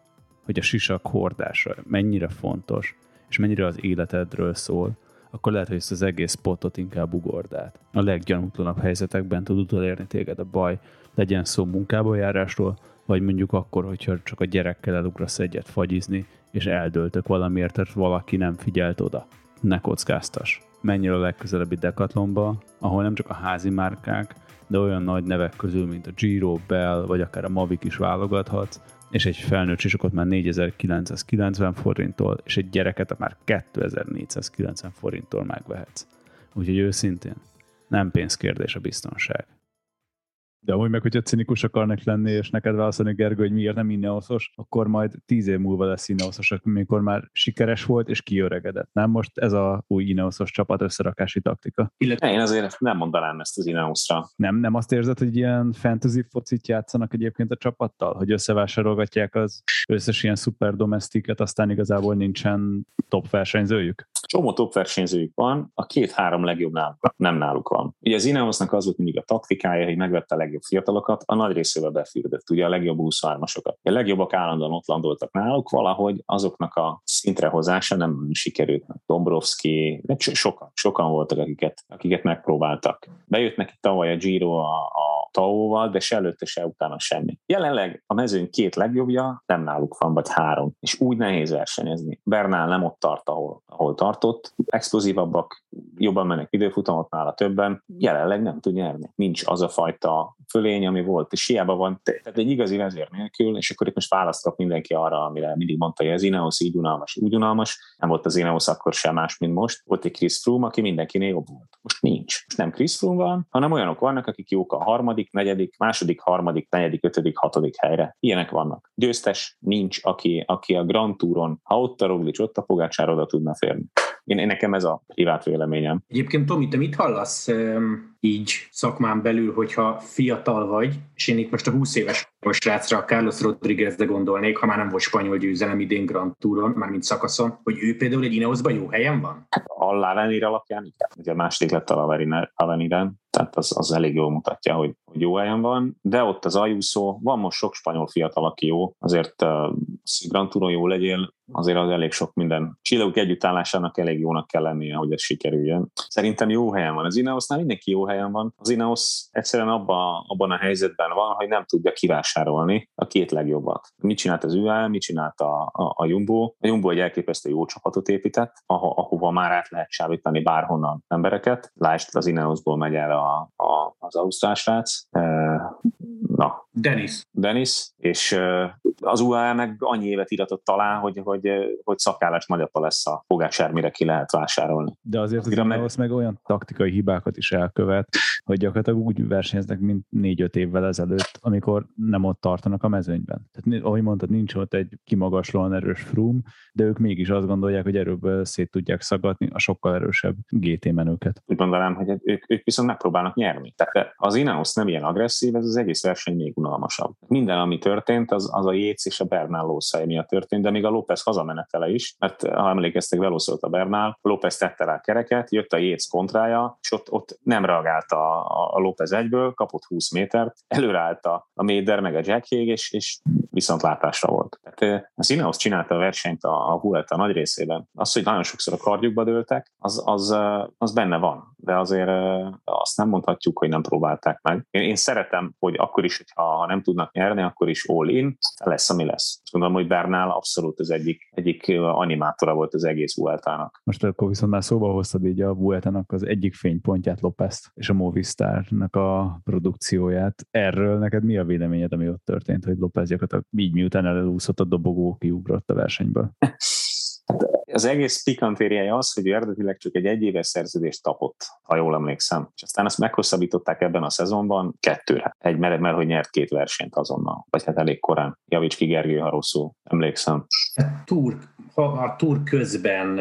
hogy a sisak hordása mennyire fontos, és mennyire az életedről szól, akkor lehet, hogy ezt az egész spotot inkább ugord át. A leggyanútlanabb helyzetekben tud utolérni téged a baj, legyen szó munkába járásról, vagy mondjuk akkor, hogyha csak a gyerekkel elugrasz egyet fagyizni, és eldöltök valamiért, tehát valaki nem figyelt oda. Ne kockáztas. Menj el a legközelebbi Decathlonba, ahol nem csak a házi márkák, de olyan nagy nevek közül, mint a Giro, Bell, vagy akár a Mavic is válogathatsz, és egy felnőtt sisakot már 4990 forinttól, és egy gyereket már 2490 forinttól megvehetsz. Úgyhogy őszintén, nem pénzkérdés a biztonság. De amúgy meg, hogyha cinikus akarnak lenni, és neked válaszolni, Gergő, hogy miért nem Ineoszos, akkor majd tíz év múlva lesz Ineoszos, amikor már sikeres volt, és kiöregedett. Nem most ez a új Ineoszos csapat összerakási taktika. Illetve én azért nem mondanám ezt az Ineoszra. Nem, nem azt érzed, hogy ilyen fantasy focit játszanak egyébként a csapattal? Hogy összevásárolgatják az összes ilyen szuper domestiket, aztán igazából nincsen top versenyzőjük? Csomó top versenyzőjük van, a két-három legjobb náluk, nem náluk van. Ugye az Ineosnak az volt mindig a taktikája, hogy megvette a legjobb fiatalokat, a nagy részével befürdött, ugye a legjobb 23-asokat. A legjobbak állandóan ott landoltak náluk, valahogy azoknak a szintre hozása nem sikerült. Dombrovski, sokan, sokan voltak, akiket, akiket megpróbáltak. Bejött neki tavaly a Giro a, a Taóval, de se előtte, se utána semmi. Jelenleg a mezőn két legjobbja nem náluk van, vagy három, és úgy nehéz versenyezni. Bernál nem ott tart, ahol, ahol tartott, explozívabbak, jobban mennek időfutamot nála többen, jelenleg nem tud nyerni. Nincs az a fajta fölény, ami volt, és hiába van, tehát egy igazi vezér nélkül, és akkor itt most választok mindenki arra, amire mindig mondta, hogy az Ineos így unalmas, úgy unalmas, nem volt az Ineos akkor sem más, mint most, volt egy Chris Froome, aki mindenkinél jobb volt. Most nincs. Most nem Chris Froome van, hanem olyanok vannak, akik jók a harmadik, negyedik, második, harmadik, negyedik, ötödik, hatodik helyre. Ilyenek vannak. Győztes nincs, aki, aki a Grand Touron, ha ott a Roglic, ott a Pogácsár oda tudna férni. Én, én nekem ez a privát véleményem. Egyébként Tomi, te mit hallasz így szakmán belül, hogyha fiatal vagy, és én itt most a 20 éves srácra, a Carlos Rodriguezre gondolnék, ha már nem volt spanyol győzelem idén Grand Touron, mármint szakaszon, hogy ő például egy Ineosban jó helyen van? Hát a Lavenir alapján, igen. Ugye második lett a Laveniren, tehát az, az elég jól mutatja, hogy, hogy jó helyen van, de ott az Ayuso, van most sok spanyol fiatal, aki jó, azért uh, Grand Touron jó legyél, azért az elég sok minden. Csillagok együttállásának elég jónak kell lennie, hogy ez sikerüljön. Szerintem jó helyen van. Az Ineosnál mindenki jó helyen van. Az Ineos egyszerűen abban, abban a helyzetben van, hogy nem tudja kivásárolni a két legjobbat. Mit csinált az UAE, mit csinált a, a, a Jumbo? A Jumbo egy elképesztő jó csapatot épített, aho, ahova már át lehet sávítani bárhonnan embereket. Lásd, az Ineosból megy el a, a, az Ausztrál srác. E, na. Dennis. Dennis, és az UAE meg annyi évet iratott talán, hogy, hogy, hogy szakállás nagyapa lesz a fogásár, mire ki lehet vásárolni. De azért az Ineos meg... meg olyan taktikai hibákat is elkövet, hogy gyakorlatilag úgy versenyeznek, mint négy-öt évvel ezelőtt, amikor nem ott tartanak a mezőnyben. Tehát, ahogy mondtad, nincs ott egy kimagaslóan erős frum, de ők mégis azt gondolják, hogy erőből szét tudják szagadni a sokkal erősebb GT menőket. Úgy mondanám, hogy ők, ők viszont megpróbálnak nyerni. Tehát az Ineos nem ilyen agresszív, ez az egész verseny még unalmasabb. Minden, ami történt, az, az a Jéz és a Bernal lószai miatt történt, de még a López hazamenetele is, mert ha emlékeztek, velószolt a Bernal, López tette rá a kereket, jött a Jéz kontrája, és ott, ott nem reagált a, a López egyből, kapott 20 métert, előreállt a, a Méder meg a Jack Hague, és, és látásra volt. Tehát az Ineos csinálta a versenyt a, a Vuelta nagy részében. Az, hogy nagyon sokszor a kardjukba dőltek, az, az, az benne van, de azért azt nem mondhatjuk, hogy nem próbálták meg. Én, én szeretem, hogy akkor is, hogyha ha nem tudnak nyerni, akkor is all in, lesz, ami lesz. Azt gondolom, hogy Bernál abszolút az egyik, egyik animátora volt az egész Vueltának. Most akkor viszont már szóba hoztad így a Vueltának az egyik fénypontját Lopez és a Movistarnak a produkcióját. Erről neked mi a véleményed, ami ott történt, hogy Lopez gyakorlatilag így miután elúszott a dobogó, kiugrott a versenyből? *laughs* az egész pikantériája az, hogy eredetileg csak egy egyéves szerződést kapott, ha jól emlékszem. És aztán azt meghosszabbították ebben a szezonban kettőre. Egy, mert, mert hogy nyert két versenyt azonnal, vagy hát elég korán. Javíts ki Gergő, ha rosszul emlékszem. A túr, ha a túr közben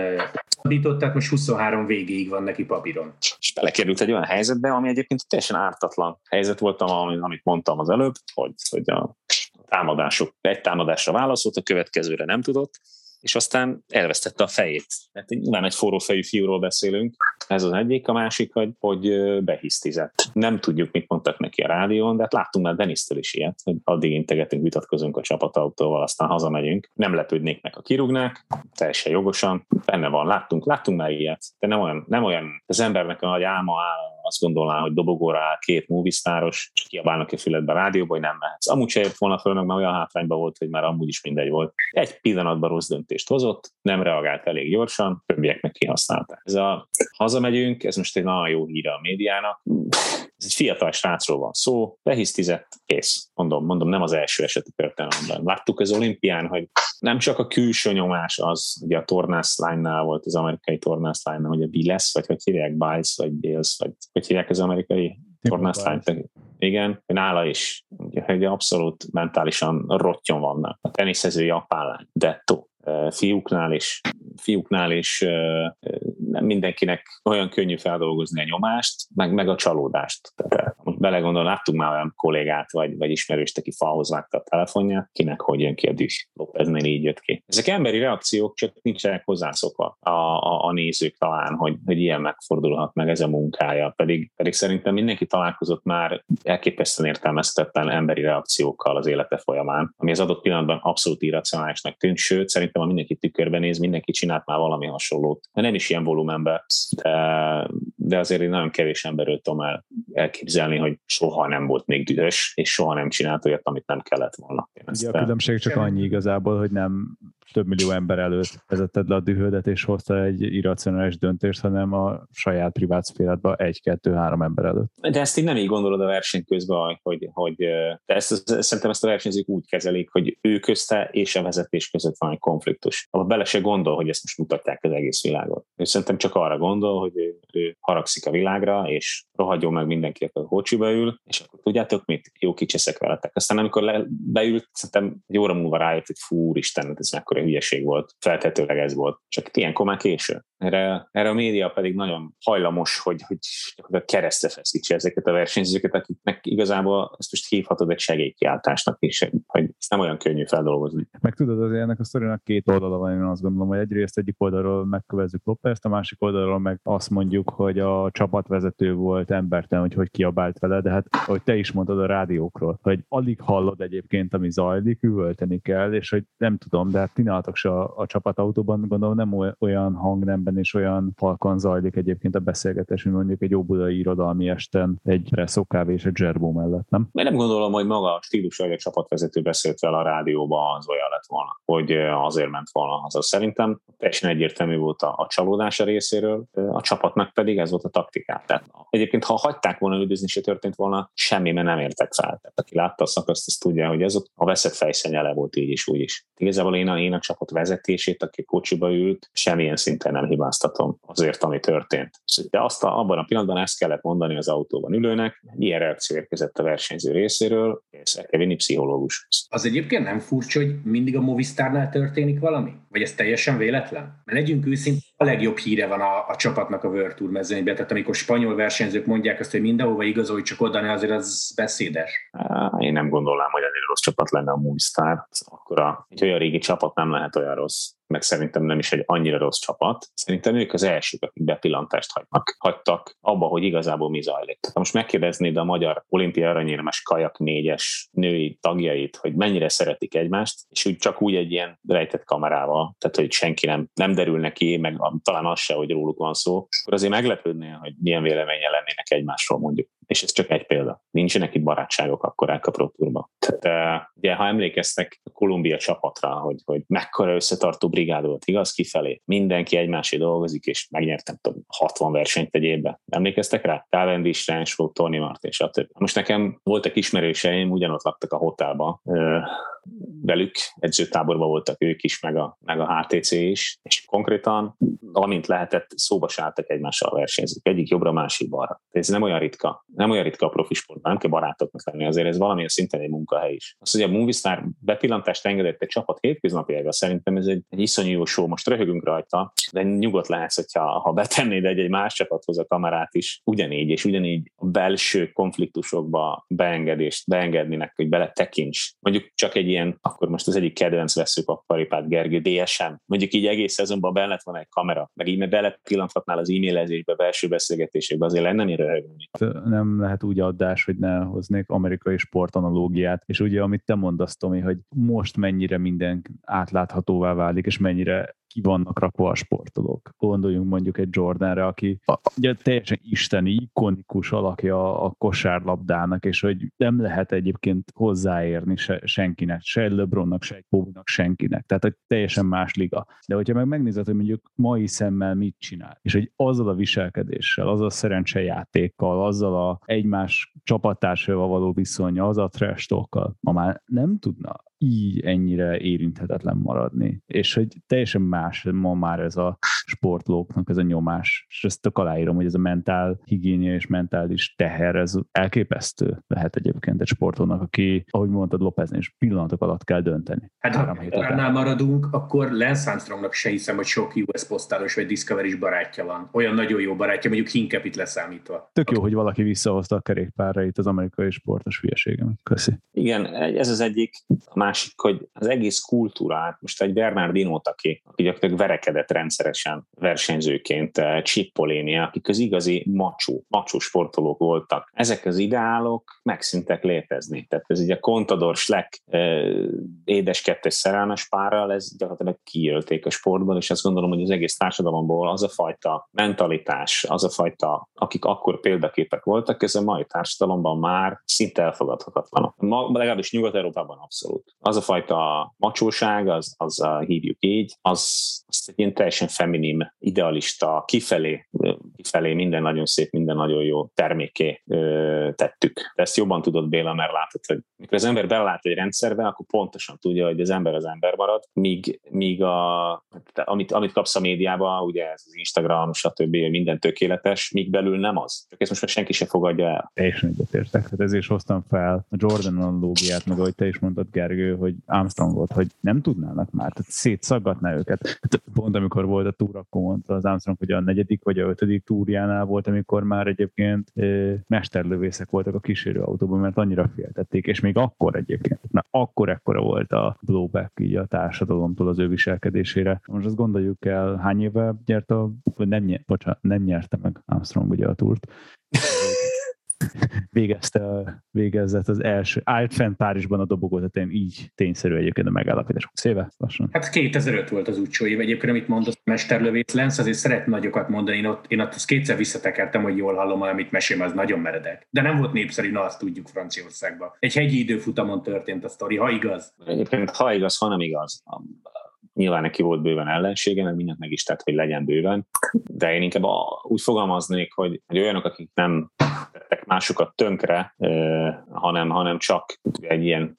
szabították, most 23 végéig van neki papíron. És belekerült egy olyan helyzetbe, ami egyébként teljesen ártatlan helyzet volt, amit mondtam az előbb, hogy, hogy a támadások, egy támadásra válaszolt, a következőre nem tudott, és aztán elvesztette a fejét. Tehát nyilván egy forrófejű fiúról beszélünk, ez az egyik, a másik, hogy, hogy behisztizett. Nem tudjuk, mit mondtak neki a rádión, de hát láttunk már Denisztől is ilyet, hogy addig integetünk, vitatkozunk a csapatautóval, aztán hazamegyünk. Nem lepődnék meg, a kirúgnák, teljesen jogosan, benne van, láttunk, láttunk már ilyet, de nem olyan, nem olyan az embernek a nagy álma áll, azt gondolná, hogy dobogóra két movisztáros, és kiabálnak a füledbe a rádióba, hogy nem mehetsz. Amúgy se jött volna föl, meg már olyan hátrányban volt, hogy már amúgy is mindegy volt. Egy pillanatban rossz döntést hozott, nem reagált elég gyorsan, többiek meg kihasználták. Ez a hazamegyünk, ez most egy nagyon jó híre a médiának. Ez egy fiatal srácról van szó, lehisztizett, kész. Mondom, mondom, nem az első eset a történelemben. Láttuk az olimpián, hogy nem csak a külső nyomás az, ugye a tornász line volt az amerikai tornász line hogy a Biles, vagy hogy hívják, Biles, vagy Bales, vagy hogy hívják az amerikai tornász line igen, nála is, hogy abszolút mentálisan rottyon vannak. A teniszező japán lány, Detto, fiúknál is, fiúknál is nem mindenkinek olyan könnyű feldolgozni a nyomást, meg, meg a csalódást. Tehát belegondol, láttunk már olyan kollégát, vagy, vagy ismerőst, aki falhoz vágta a telefonját, kinek hogy jön ki a düh. Lopeznél így jött ki. Ezek emberi reakciók, csak nincsenek hozzászokva a, a, a nézők talán, hogy, hogy ilyen megfordulhat meg ez a munkája. Pedig, pedig szerintem mindenki találkozott már elképesztően értelmezhetetlen emberi reakciókkal az élete folyamán, ami az adott pillanatban abszolút irracionálisnak tűnt, sőt, szerintem, ha mindenki tükörben néz, mindenki csinált már valami hasonlót. De nem is ilyen volumenben, de, de azért én nagyon kevés emberről tudom el, elképzelni, hogy soha nem volt még dühös, és soha nem csinált olyat, amit nem kellett volna. Ugye a különbség csak annyi igazából, hogy nem több millió ember előtt vezetted le a dühödet, és hozta egy irracionális döntést, hanem a saját privát szféradban egy-kettő-három ember előtt. De ezt így nem így gondolod a verseny közben, hogy, hogy de ezt, szerintem ezt a versenyzők úgy kezelik, hogy ő közte és a vezetés között van egy konfliktus. Abba bele se gondol, hogy ezt most mutatják az egész világot. Ő szerintem csak arra gondol, hogy ő, ő haragszik a világra, és rohadjon meg mindenki, aki a kocsiba ül, és akkor tudjátok mit? Jó kicseszek veletek. Aztán amikor le, beült, szerintem egy óra múlva rájött, hogy fú, Isten, ez mekkora hülyeség volt, feltetőleg ez volt. Csak ilyenkor már késő. Erre, erre a média pedig nagyon hajlamos, hogy, hogy keresztre feszítse ezeket a versenyzőket, akiknek igazából ezt most hívhatod egy segélykiáltásnak is, hogy ezt nem olyan könnyű feldolgozni. Meg tudod, azért ennek a sztorinak két oldala van, én azt gondolom, hogy egyrészt egyik oldalról megkövezzük Lopez, a másik oldalról meg azt mondjuk, tudjuk, hogy a csapatvezető volt embertelen, hogy hogy kiabált vele, de hát, ahogy te is mondtad a rádiókról, hogy alig hallod egyébként, ami zajlik, üvölteni kell, és hogy nem tudom, de hát ti se a, a csapatautóban, gondolom nem olyan hangnemben és olyan halkan zajlik egyébként a beszélgetés, mint mondjuk egy óbudai irodalmi esten egy presszó kávé és egy zserbó mellett, nem? Én nem gondolom, hogy maga a stílus, hogy a csapatvezető beszélt vele a rádióban, az olyan lett volna, hogy azért ment volna haza. Szerintem teljesen egyértelmű volt a, a csalódása részéről, a csapatnak pedig ez volt a taktikát. Tehát egyébként, ha hagyták volna üldözni, se történt volna, semmi, mert nem értek fel. Tehát aki látta a szakaszt, az tudja, hogy ez ott a veszett fejszenyele volt így is, úgy is. Igazából én a, én a csapat vezetését, aki kocsiba ült, semmilyen szinten nem hibáztatom azért, ami történt. De azt a, abban a pillanatban ezt kellett mondani az autóban ülőnek, ilyen reakció érkezett a versenyző részéről, és el kell vinni pszichológus. Az egyébként nem furcsa, hogy mindig a Movistárnál történik valami? Vagy ez teljesen véletlen? Mert legyünk őszintén, a legjobb híre van a, a csapatnak a World Tour mezőnyben, tehát amikor spanyol versenyzők mondják azt, hogy mindenhova igazolj, csak oda, azért az beszédes. Én nem gondolnám, hogy ennél rossz csapat lenne a Movistar. Akkor a, egy olyan régi csapat nem lehet olyan rossz meg szerintem nem is egy annyira rossz csapat. Szerintem ők az elsők, akik bepillantást hagynak, hagytak abba, hogy igazából mi zajlik. Tehát most megkérdeznéd a magyar olimpia aranyérmes kajak négyes női tagjait, hogy mennyire szeretik egymást, és úgy csak úgy egy ilyen rejtett kamerával, tehát hogy senki nem, nem derül neki, meg talán az se, hogy róluk van szó, akkor azért meglepődnél, hogy milyen véleménye lennének egymásról mondjuk és ez csak egy példa. Nincsenek itt barátságok akkor a Pro Tourban. Tehát ugye, ha emlékeztek a Kolumbia csapatra, hogy, hogy mekkora összetartó brigád volt, igaz, kifelé. Mindenki egymásé dolgozik, és megnyertem tudom, 60 versenyt egy évben. Emlékeztek rá? Cavendish, Rensford, Tony Martin, stb. Most nekem voltak ismerőseim, ugyanott laktak a hotelba, velük, edzőtáborban voltak ők is, meg a, meg a HTC is, és konkrétan, amint lehetett, szóba sálltak egymással versenyzők, egyik jobbra, másik balra. Ez nem olyan ritka, nem olyan ritka a profi sportban, nem kell barátoknak lenni, azért ez valamilyen szinten egy munkahely is. Az, hogy a Movistar bepillantást engedett egy csapat hétköznapjára, szerintem ez egy, egy iszonyú jó show, most röhögünk rajta, de nyugodt lehetsz, hogyha ha betennéd egy, egy más csapathoz a kamerát is, ugyanígy, és ugyanígy a belső konfliktusokba beengedést, beengednének, hogy bele tekints. Mondjuk csak egy ilyen, akkor most az egyik kedvenc veszük a paripát Gergő DSM. Mondjuk így egész szezonban benne volna egy kamera, meg így belepillanthatnál az e-mailezésbe, belső beszélgetésekbe, azért lenne mire röhögni. Nem lehet úgy adás, hogy ne hoznék amerikai sportanalógiát, és ugye amit te mondasz, Tomi, hogy most mennyire minden átláthatóvá válik, és mennyire ki vannak rakva a sportolók. Gondoljunk mondjuk egy Jordanre, aki ugye teljesen isteni, ikonikus alakja a kosárlabdának, és hogy nem lehet egyébként hozzáérni se, senkinek, se LeBronnak, se Kobe-nak, senkinek. Tehát egy teljesen más liga. De hogyha meg megnézed, hogy mondjuk mai szemmel mit csinál, és hogy azzal a viselkedéssel, azzal a szerencsejátékkal, azzal a egymás csapattársával való viszonya, az a trash ma már nem tudna így ennyire érinthetetlen maradni. És hogy teljesen más ma már ez a sportlóknak ez a nyomás, és ezt tök aláírom, hogy ez a mentál higiénia és mentális teher, ez elképesztő lehet egyébként egy sportolónak, aki, ahogy mondtad, Lópezni, és pillanatok alatt kell dönteni. Hát ha annál maradunk, akkor Lance Armstrongnak se hiszem, hogy sok US posztálos vagy discovery barátja van. Olyan nagyon jó barátja, mondjuk Hinkepit leszámítva. Tök jó, hogy valaki visszahozta a kerékpárra itt az amerikai sportos hülyeségem. Köszi. Igen, ez az egyik. A másik, hogy az egész kultúrát, most egy Bernardino, aki, aki gyakorlatilag verekedett rendszeresen versenyzőként, eh, Cippoléni, akik az igazi macsó, macsó sportolók voltak. Ezek az ideálok megszíntek létezni. Tehát ez ugye Contador Schleck eh, édes kettes szerelmes párral, ez gyakorlatilag kiölték a sportban, és azt gondolom, hogy az egész társadalomból az a fajta mentalitás, az a fajta, akik akkor példaképek voltak, ez a mai társadalomban már szinte elfogadhatatlan. Ma, legalábbis Nyugat-Európában abszolút. Az a fajta macsóság, az, az a, hívjuk így, az, az egy ilyen teljesen feminim, idealista, kifelé, kifelé minden nagyon szép, minden nagyon jó terméké tettük. De ezt jobban tudod Béla, mert látod, hogy mikor az ember belát egy rendszerbe, akkor pontosan tudja, hogy az ember az ember marad, míg, míg a, amit, amit kapsz a médiába, ugye ez az Instagram, stb. minden tökéletes, míg belül nem az. Csak ezt most már senki se fogadja el. Teljesen egyetértek. Hát ezért hoztam fel a Jordan analógiát, meg ahogy te is mondtad, Gergő, hogy Armstrong volt, hogy nem tudnának már, tehát szétszaggatná őket. Hát pont amikor volt a túra, akkor mondta az Armstrong, hogy a negyedik vagy a ötödik túrjánál volt, amikor már egyébként mesterlövészek voltak a kísérő autóban, mert annyira féltették, és még akkor egyébként, na akkor ekkora volt a blowback így a társadalomtól az ő viselkedésére. Most azt gondoljuk el, hány éve gyert a, nem, nyert, bocsánat, nem nyerte meg Armstrong ugye a túrt, *laughs* végezte, végezett az első, állt fent Párizsban a dobogot, tehát így tényszerű egyébként a megállapítás. Széve, lassan. Hát 2005 volt az utcsó év, egyébként amit mondott mesterlövész Lenz, azért szeret nagyokat mondani, én ott, én ott azt kétszer visszatekertem, hogy jól hallom, amit mesélem, az nagyon meredek. De nem volt népszerű, na azt tudjuk Franciaországban. Egy hegyi időfutamon történt a sztori, ha igaz. Egyébként ha igaz, ha nem igaz. Nyilván neki volt bőven ellensége, meg mindent meg is tett, hogy legyen bőven, de én inkább úgy fogalmaznék, hogy, hogy olyanok, akik nem tettek másokat tönkre, hanem, hanem csak egy ilyen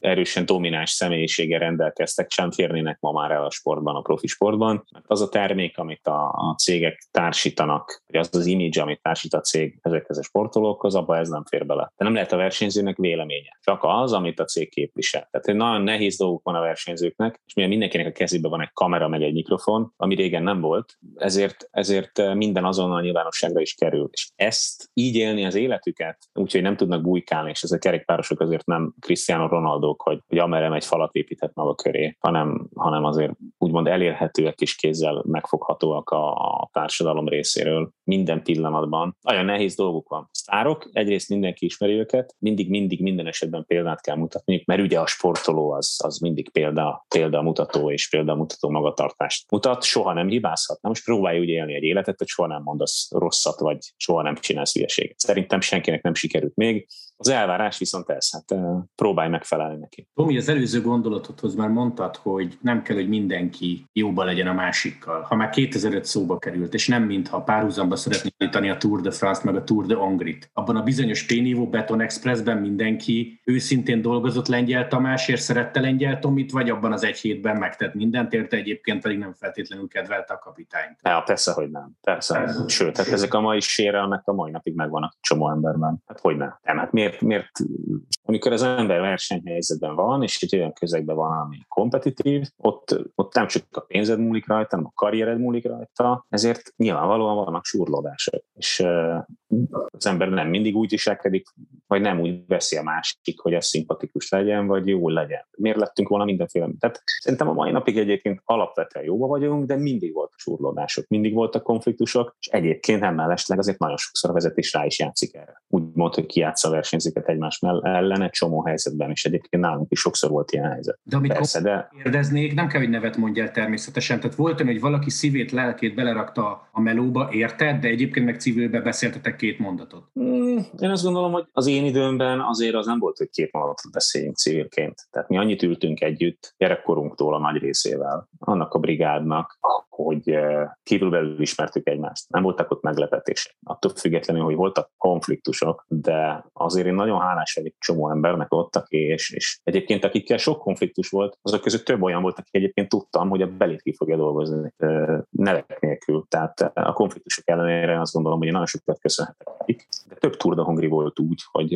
erősen domináns személyiséggel rendelkeztek, sem férnének ma már el a sportban, a profi sportban. Mert az a termék, amit a, a cégek társítanak, vagy az az image, amit társít a cég ezekhez a sportolókhoz, abba ez nem fér bele. De nem lehet a versenyzőnek véleménye. Csak az, amit a cég képvisel. Tehát nagyon nehéz dolguk van a versenyzőknek, és mivel mindenkinek a kezében van egy kamera, meg egy mikrofon, ami régen nem volt, ezért, ezért minden azonnal nyilvánosságra is kerül. És ezt így élni az életüket, úgyhogy nem tudnak bújkálni, és ezek a kerékpárosok azért nem Cristiano Ronaldo, hogy, hogy amerre egy falat építhet maga köré, hanem, hanem azért úgymond elérhetőek és kézzel megfoghatóak a, a társadalom részéről minden pillanatban. Nagyon nehéz dolguk van. Sztárok, egyrészt mindenki ismeri őket, mindig, mindig, minden esetben példát kell mutatni, mert ugye a sportoló az, az mindig példa, példa mutató és példa mutató magatartást mutat, soha nem hibázhat. Na most próbálj úgy élni egy életet, hogy soha nem mondasz rosszat, vagy soha nem csinálsz hülyeséget. Szerintem senkinek nem sikerült még. Az elvárás viszont ez, hát próbálj megfelelni neki. Tomi, az előző gondolatodhoz már mondtad, hogy nem kell, hogy mindenki jóba legyen a másikkal. Ha már 2005 szóba került, és nem mintha párhuzamba szeretnék állítani a Tour de France meg a Tour de Hongrit. Abban a bizonyos P-nívó Beton Expressben mindenki őszintén dolgozott Lengyel Tamásért, szerette Lengyel Tomit, vagy abban az egy hétben megtett mindent érte, egyébként pedig nem feltétlenül kedvelte a kapitányt. Ja, persze, hogy nem. Persze. persze. Sőt, hát ezek a mai sérelmek a mai napig megvannak csomó emberben. Hát hogy ne? Nem, hát miért, miért, amikor az ember versenyhelyzetben van, és egy olyan közegben van, ami kompetitív, ott, ott nem csak a pénzed múlik rajta, hanem a karriered múlik rajta, ezért nyilvánvalóan vannak surlódások. És az ember nem mindig úgy viselkedik, vagy nem úgy veszi a másik, hogy ez szimpatikus legyen, vagy jó legyen. Miért lettünk volna mindenféle? Tehát szerintem a mai napig egyébként alapvetően jóba vagyunk, de mindig voltak surlódások, mindig voltak konfliktusok, és egyébként nem mellesleg azért nagyon sokszor a vezetés rá is játszik erre. Úgy mond, hogy kiátsza a versenyzőket egymás ellen egy csomó helyzetben, és egyébként nálunk is sokszor volt ilyen helyzet. De amit Persze, de... kérdeznék, nem kell, hogy nevet mondjál természetesen. Tehát volt hogy valaki szívét, lelkét belerakta a melóba, érted, de egyébként meg civilbe beszéltetek két mondatot. Mm, én azt gondolom, hogy az én időmben azért az nem volt, hogy két mondatot beszéljünk civilként. Tehát mi annyit ültünk együtt gyerekkorunktól a nagy részével, annak a brigádnak, hogy kívülbelül ismertük egymást. Nem voltak ott meglepetések. Attól függetlenül, hogy voltak konfliktusok, de azért én nagyon hálás vagyok csomó embernek ott, aki, és, és egyébként akikkel sok konfliktus volt, azok között több olyan volt, aki egyébként tudtam, hogy a belét ki fogja dolgozni nevek nélkül. Tehát a konfliktusok ellenére azt gondolom, hogy nagyon sokat köszönhetek. De több Tour de Hongri volt úgy, hogy,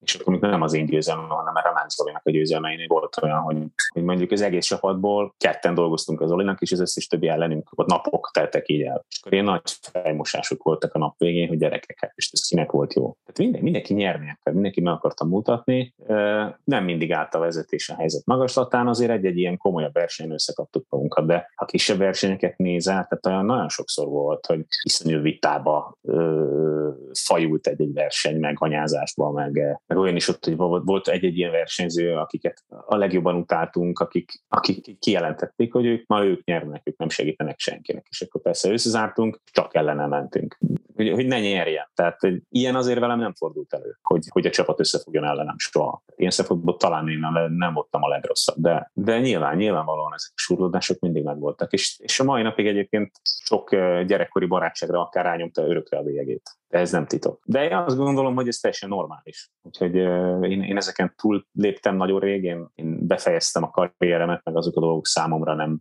és akkor nem az én győzelmem, hanem a Ramán Zolinak a győzelmeinél volt olyan, hogy, hogy mondjuk az egész csapatból ketten dolgoztunk az Zolinak, és az összes többi ellenünk ott napok teltek így el. És akkor ilyen nagy fejmosások voltak a nap végén, hogy gyerekek, hát és ez kinek volt jó. Tehát minden, mindenki nyerni akar, mindenki meg akarta mutatni. Nem mindig állt a vezetés a helyzet magaslatán, azért egy-egy ilyen komolyabb versenyen összekaptuk magunkat, de ha kisebb versenyeket nézel, tehát olyan nagyon sokszor volt, hogy iszonyú vitába ö, fajult egy-egy verseny, meg anyázásba, meg, meg olyan is ott, hogy volt egy-egy ilyen versenyző, akiket a legjobban utáltunk, akik, akik kijelentették, hogy ők ma ők nyernek, ők nem segítenek senkinek. És akkor persze összezártunk, csak ellene mentünk. Hogy, hogy ne nyerjen. Tehát ilyen azért velem nem fordult elő, hogy, hogy a csapat összefogjon ellenem soha. Ilyen szempontból talán én nem voltam a legrosszabb, de, de nyilván, nyilvánvalóan ezek a surlódások mindig megvoltak. És, és a mai napig egyébként sok gyerekkori barátságra akár rányomta örökre a bélyegét. Ez nem titok. De én azt gondolom, hogy ez teljesen normális. Úgyhogy én, én ezeken túl léptem nagyon rég, én, én befejeztem a karrieremet, meg azok a dolgok számomra nem,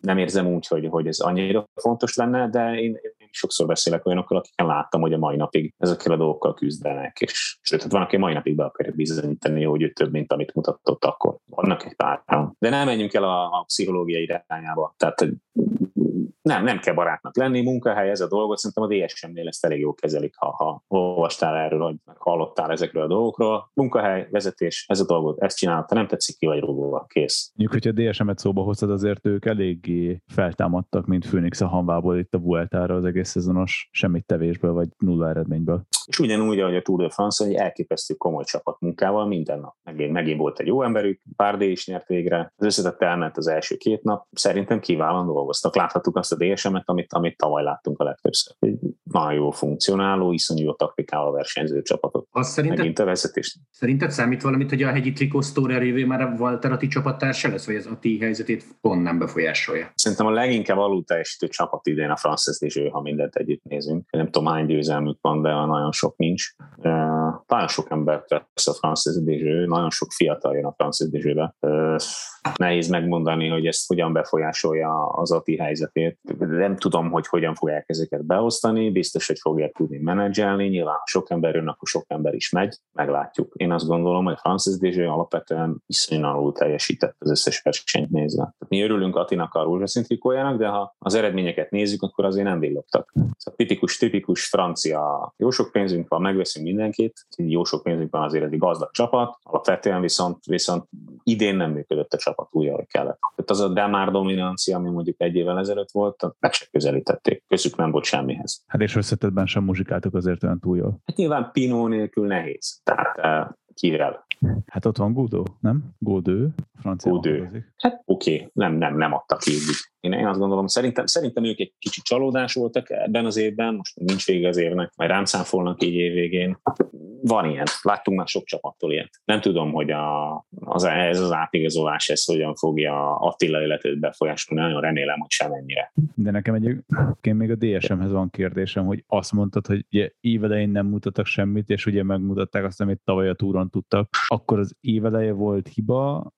nem érzem úgy, hogy, hogy ez annyira fontos lenne, de én, én sokszor beszélek olyanokkal, akikkel láttam, hogy a mai napig ezekkel a dolgokkal küzdenek, és sőt, hát van, aki a mai napig be akarja bizonyítani, hogy ő több, mint amit mutatott akkor. Vannak egy pár. De nem menjünk el a, a pszichológiai irányába. Tehát Nem, nem kell barátnak lenni, munkahely, ez a dolgot, szerintem a DSM-nél ezt elég jól kezelik, ha, ha olvastál erről, vagy hallottál ezekről a dolgokról. Munkahely, vezetés, ez a dolgot, ezt csinálta, nem tetszik ki vagy rúgóval, kész. Mondjuk, hogyha DSM-et szóba hoztad, azért ők eléggé feltámadtak, mint Phoenix a Hanvából itt a Vueltára az egész szezonos semmit tevésből, vagy nulla eredményből. És ugyanúgy, ahogy a Tour de France, hogy elképesztő komoly csapatmunkával minden nap. Megint, megint volt egy jó emberük, pár D is nyert végre, az összetett elment az első két nap, szerintem kiválóan dolgoztak. Láthattuk azt a DSM-et, amit, amit tavaly láttunk a legtöbbször. Nagyon jó funkcionáló, iszonyú jó taktikával versenyző csapatot. Azt szerinted, Megint a vezetést. szerinted számít valamit, hogy a hegyi trikó sztória révén már a Walter a ti csapattársa lesz, vagy ez a ti helyzetét pont nem befolyásolja? Szerintem a leginkább alul teljesítő csapat idén a Frances és ő, ha mindent együtt nézünk. Nem tudom, hány győzelmük van, de nagyon sok nincs. Uh, nagyon sok ember vesz a Frances és ő, nagyon sok fiatal jön a Frances és őbe. Uh, nehéz megmondani, hogy ezt hogyan befolyásolja az ATI helyzetét. Nem tudom, hogy hogyan fogják ezeket beosztani, biztos, hogy fogják tudni menedzselni, nyilván ha sok ember jön, akkor sok ember is megy, meglátjuk. Én azt gondolom, hogy Francis Dezső alapvetően iszonyúan alul teljesített az összes versenyt nézve. Mi örülünk Atinak a rózsaszín trikójának, de ha az eredményeket nézzük, akkor azért nem villogtak. Szóval tipikus, tipikus francia, jó sok pénzünk van, megveszünk mindenkit, jó sok pénzünk van azért egy gazdag csapat, alapvetően viszont, viszont idén nem működött a csapat úgy, ahogy kellett. Tehát az a Demár dominancia, ami mondjuk egy évvel ezelőtt volt, meg se közelítették. Közük nem volt semmihez. Hát és összetetben sem muzsikáltak azért olyan túl jól. Hát nyilván Pinó nélkül nehéz. Tehát eh, kivel? Hát ott van Godó, nem? Godő, francia. Godő. Hát oké, okay. nem, nem, nem adtak ki. Én, én azt gondolom, szerintem, szerintem ők egy kicsit csalódás voltak ebben az évben, most nincs vége az évnek, majd rám számfolnak így évvégén. Van ilyen, láttunk már sok csapattól ilyet. Nem tudom, hogy a, az, ez az átigazolás, ez hogyan fogja Attila életét befolyásolni, nagyon remélem, hogy semennyire. De nekem egyébként még a DSM-hez van kérdésem, hogy azt mondtad, hogy ugye évelején nem mutattak semmit, és ugye megmutatták azt, amit tavaly a túron tudtak, akkor az éveleje volt hiba,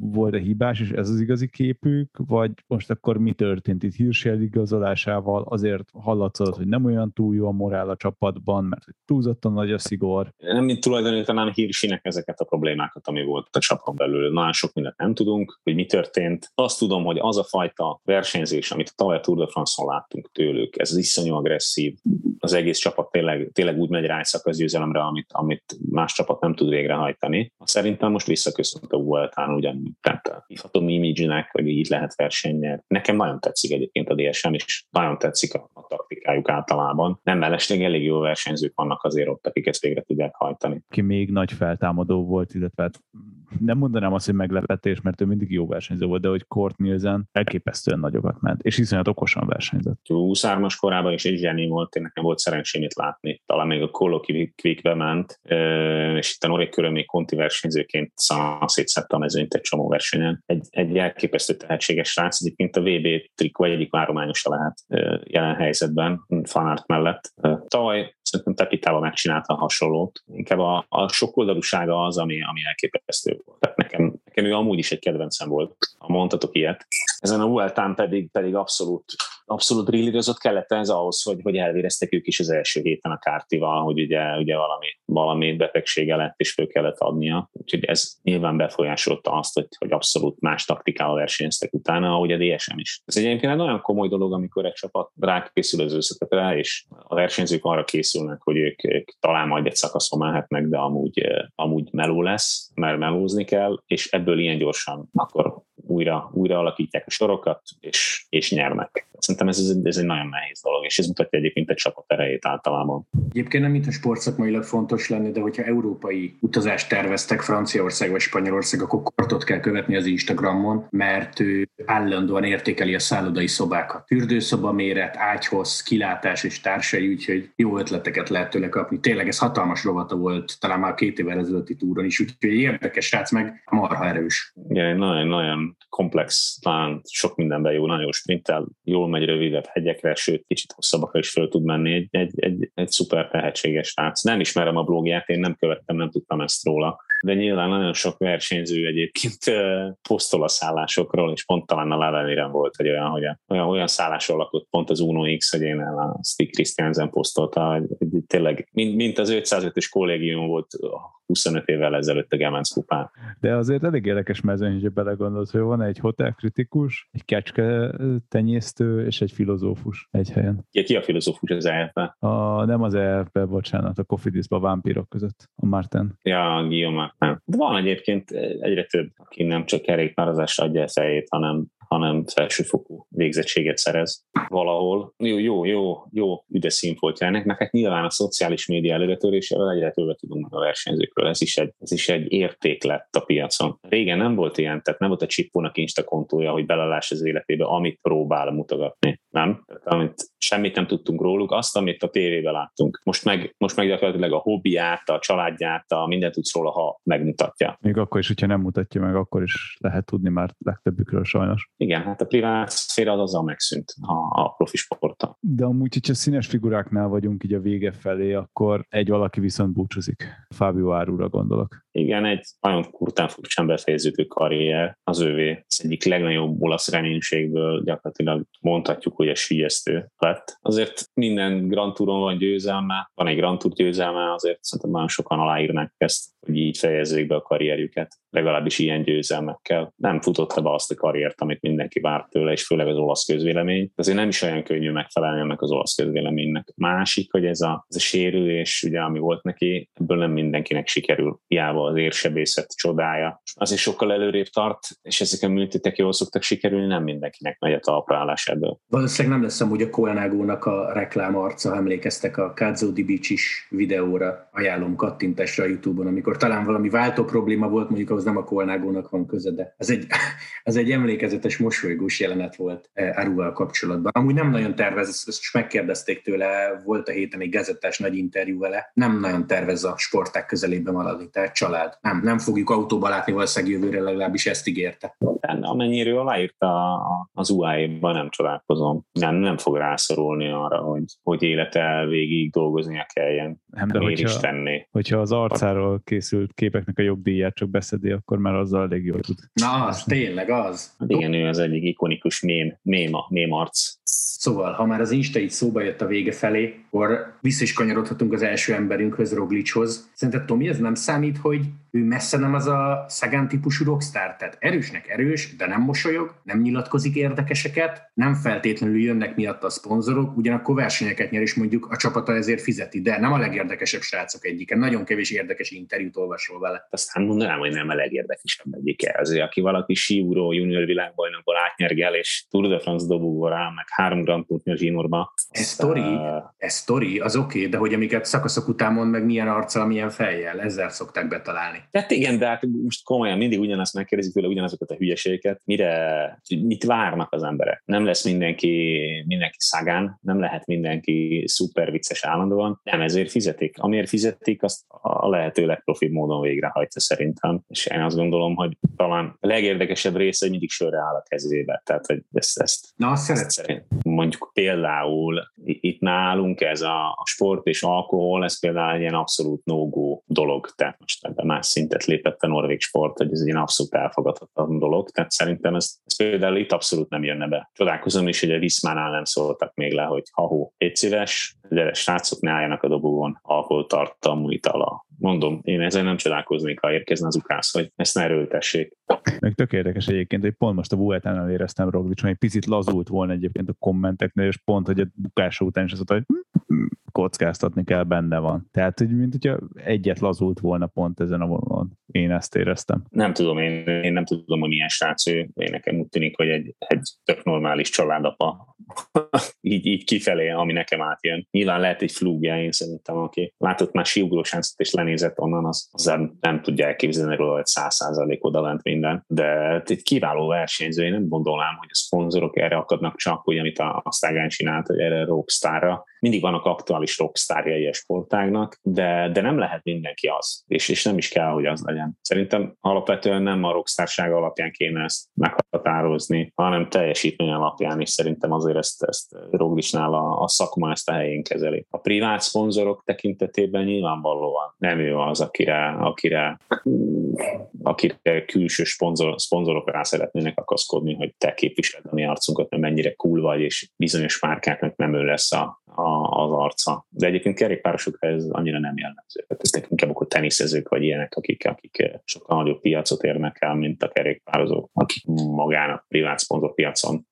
volt-e hibás, és ez az igazi képük, vagy most akkor mi történt itt Hirsel igazolásával, azért hallatszott, hogy nem olyan túl jó a morál a csapatban, mert túlzottan nagy a szigor. Nem mint tulajdonítanám Hirsinek ezeket a problémákat, ami volt a csapat belül. Nagyon sok mindent nem tudunk, hogy mi történt. Azt tudom, hogy az a fajta versenyzés, amit a tavaly Tour de France-on láttunk tőlük, ez az iszonyú agresszív, az egész csapat tényleg, tényleg úgy megy rá egy szakaszgyőzelemre, amit, amit más csapat nem tud végrehajtani. Szerintem most visszaköszönt a Vueltán ugyanúgy, tehát hívhatom image-nek, hogy így lehet versennyel. Nekem nagyon tetszik egyébként a DSM, és nagyon tetszik a, a taktikájuk általában. Nem mellesleg elég jó versenyzők vannak azért ott, akik ezt végre tudják hajtani. Ki még nagy feltámadó volt, illetve hát nem mondanám azt, hogy meglepetés, mert ő mindig jó versenyző volt, de hogy Kort Nielsen elképesztően nagyokat ment, és iszonyat okosan versenyzett. 23-as korában is egy zseni volt, én nekem volt szerencsém itt látni. Talán még a Kolo Quickbe ment, és itt a Norik körül még Conti versenyzőként szétszette a mezőnyt egy csomó versenyen. Egy, egy elképesztő tehetséges srác, egyébként a VB trikó egyik várományosa lehet jelen helyzetben, Fanart mellett. Tavaly szerintem Tepitával megcsinálta a hasonlót. Inkább a, a sokoldalúsága az, ami, ami elképesztő volt. Tehát nekem, nekem ő amúgy is egy kedvencem volt, ha mondhatok ilyet. Ezen a Vueltán pedig, pedig abszolút abszolút rillírozott kellett ez ahhoz, hogy, hogy elvéreztek ők is az első héten a kártival, hogy ugye, ugye valami, valami betegsége lett, és föl kellett adnia. Úgyhogy ez nyilván befolyásolta azt, hogy, hogy abszolút más taktikával versenyeztek utána, ahogy a DSM is. Ez egyébként egy nagyon komoly dolog, amikor egy csapat rákészül az összetetre, és a versenyzők arra készülnek, hogy ők, ők talán majd egy szakaszon mehetnek, de amúgy, amúgy meló lesz, mert melózni kell, és ebből ilyen gyorsan akkor újra, újra alakítják a sorokat, és, és nyernek. Szerintem ez, ez egy nagyon nehéz dolog, és ez mutatja egyébként egy csapat erejét általában. Egyébként nem mint a sportszakmailag fontos lenne, de hogyha európai utazást terveztek Franciaország vagy Spanyolország, akkor kortot kell követni az Instagramon, mert ő állandóan értékeli a szállodai szobákat. Fürdőszoba méret, ágyhoz, kilátás és társai, úgyhogy jó ötleteket lehet tőle kapni. Tényleg ez hatalmas rovata volt, talán már két évvel ezelőtti túron is, úgyhogy érdekes srác meg marha erős. Igen, nagyon, nagyon komplex, talán sok mindenben jó, nagyon jó sprintel, jól megy rövidebb hegyekre, sőt, kicsit hosszabbakra is föl tud menni. Egy, egy, egy, egy szuper tehetséges srác. Nem ismerem a blogját, én nem követtem, nem tudtam ezt róla, de nyilván nagyon sok versenyző egyébként posztol a szállásokról, és pont talán a levelére volt egy olyan, hogy olyan, olyan szállásról lakott pont az Uno X, hogy én a Stick Christiansen posztolta, hogy tényleg, mint, mint az 505-ös kollégium volt 25 évvel ezelőtt a Gemenc kupán. De azért elég érdekes mezőny, hogy belegondolsz, hogy van egy hotelkritikus, egy kecske tenyésztő és egy filozófus egy helyen. Ja, ki a filozófus az elf A, nem az elf bocsánat, a Kofidisba vámpírok között, a Martin. Ja, Guillaume Martin. De van egyébként egyre több, aki nem csak kerékpározásra adja a fejét, hanem hanem felsőfokú végzettséget szerez valahol. Jó, jó, jó, jó üde színfoltja ennek, mert hát nyilván a szociális média előretörésével egyre többet tudunk meg a versenyzőkről. Ez is, egy, ez is egy érték lett a piacon. Régen nem volt ilyen, tehát nem volt a Csipónak Insta kontója, hogy beleláss az életébe, amit próbál mutogatni. Nem? Tehát, amit semmit nem tudtunk róluk, azt, amit a tévében láttunk. Most meg, most meg gyakorlatilag a hobbiát, a családját, a mindent tudsz róla, ha megmutatja. Még akkor is, hogyha nem mutatja meg, akkor is lehet tudni már legtöbbükről sajnos. Igen, hát a privát szféra az azzal megszűnt a, a profi sporta. De amúgy, hogyha színes figuráknál vagyunk így a vége felé, akkor egy valaki viszont búcsúzik. Fábio Árúra gondolok. Igen, egy nagyon kurtán furcsán befejeződő karrier az ővé. Az egyik legnagyobb olasz reménységből gyakorlatilag mondhatjuk, hogy a síjesztő lett. Azért minden Grand Touron van győzelme, van egy Grand Tour győzelme, azért szerintem nagyon sokan aláírnák ezt, hogy így fejezzék be a karrierjüket, legalábbis ilyen győzelmekkel. Nem futotta be azt a karriert, amit mindenki várt tőle, és főleg az olasz közvélemény. Azért nem is olyan könnyű megfelelni ennek az olasz közvéleménynek. Másik, hogy ez a, ez a sérülés, ugye, ami volt neki, ebből nem mindenkinek sikerül. Hiába az érsebészet csodája. Azért sokkal előrébb tart, és ezek a műtétek jól szoktak sikerülni, nem mindenkinek megy a talpraállás ebből. Valószínűleg nem lesz amúgy a Colnágónak a reklám arca, emlékeztek a Kazzo di Bicis videóra, ajánlom kattintásra a Youtube-on, amikor talán valami váltó probléma volt, mondjuk ahhoz nem a Colnágónak van köze, de ez egy, *laughs* ez egy emlékezetes mosolygós jelenet volt eh, Aruval kapcsolatban. Amúgy nem nagyon tervez, ezt is megkérdezték tőle, volt a héten egy gazettás nagy interjú vele, nem nagyon tervez a sporták közelében maradni, tehát család. Nem, nem fogjuk autóba látni valószínűleg jövőre, legalábbis ezt ígérte. Amennyire ő aláírta az UAE-ban, nem csodálkozom. Nem, nem fog rászorulni arra, hogy, hogy élete végig dolgoznia kelljen. Nem, de hogyha, is tenni. hogyha az arcáról készült képeknek a jogdíját csak beszedi, akkor már azzal elég jól tud. Na, az tényleg az. Hát igen, ő az egyik ikonikus mém, méma, mém arc. Szóval, ha már az Insta így szóba jött a vége felé, akkor vissza is kanyarodhatunk az első emberünkhöz, Roglicshoz. Szerinted Tomi, ez nem számít, hogy ő messze nem az a Szagán típusú rockstar, tehát erősnek erős, de nem mosolyog, nem nyilatkozik érdekeseket, nem feltétlenül jönnek miatt a szponzorok, ugyanakkor versenyeket nyer, és mondjuk a csapata ezért fizeti, de nem a legérdekesebb srácok egyike. Nagyon kevés érdekes interjút olvasol vele. Aztán mondanám, hogy nem a legérdekesebb egyike. Azért, aki valaki síúró junior világbajnokból átnyergel, és Tour de France dobogva rá, meg három Grand Tour a zsinórba. Ez sztori, uh... ez sztori, az oké, okay, de hogy amiket szakaszok után mond meg milyen arccal, milyen fejjel, ezzel szokták betalálni. Tehát igen, de hát most komolyan mindig ugyanazt megkérdezik tőle, ugyanazokat a hülyeségeket. Mire, mit várnak az emberek? Nem lesz mindenki, mindenki szagán, nem lehet mindenki szuper vicces állandóan, nem ezért fizetik. Amiért fizetik, azt a lehető legprofibb módon végrehajtja szerintem. És én azt gondolom, hogy talán a legérdekesebb része, hogy mindig sörre áll a kezébe. Tehát, hogy ezt, ezt, Na, azt ezt szerint, mondjuk például itt nálunk ez a, a sport és alkohol, ez például egy ilyen abszolút no dolog. Tehát most ebben más szintet lépett a norvég sport, hogy ez egy abszolút elfogadhatatlan dolog. Tehát szerintem ez, ez például itt abszolút nem jönne be. Csodálkozom is, hogy a Viszmánál nem szóltak még le, hogy ha-hó, egy szíves, gyere srácok, ne álljanak a dobogón alkoholtartalmú itala. Mondom, én ezzel nem csodálkoznék, ha érkezne az ukász, hogy ezt ne erőltessék. Meg tök érdekes egyébként, hogy pont most a Vueltánál éreztem Roglic, hogy picit lazult volna egyébként a kommenteknél, és pont, hogy a bukása után is azt mondta, hogy hm, kockáztatni kell, benne van. Tehát, hogy mint hogyha egyet lazult volna pont ezen a vonalon. Én ezt éreztem. Nem tudom, én, én nem tudom, hogy milyen srác ő. Én nekem úgy tűnik, hogy egy, egy tök normális családapa *laughs* így, így kifelé, ami nekem átjön. Nyilván lehet egy flúgja, én szerintem, aki látott már síugrósáncot és lenézett onnan, az, az nem, tudja elképzelni róla, hogy száz százalék odalent minden. De egy kiváló versenyző, én nem gondolnám, hogy a szponzorok erre akadnak csak, hogy amit a, a Szágán csinált, hogy erre rockstarra. Mindig vannak aktuális rockstárjai a sportágnak, de, de nem lehet mindenki az, és, és nem is kell, hogy az legyen. Szerintem alapvetően nem a rockstárság alapján kéne ezt meghatározni, hanem teljesítmény alapján, és szerintem azért ezt, ezt Roglisnál a, a szakma ezt a helyén kezeli. A privát szponzorok tekintetében nyilvánvalóan nem ő az, akire, akire, akire külső szponzor, szponzorok rá szeretnének akaszkodni, hogy te képviseled a mi arcunkat, mert mennyire cool vagy, és bizonyos márkáknak nem ő lesz a, a, az arca. De egyébként kerékpárosokra ez annyira nem jellemző. Tehát inkább akkor teniszezők vagy ilyenek, akik, akik sokkal nagyobb piacot érnek el, mint a kerékpározók, akik magának privát szponzor piacon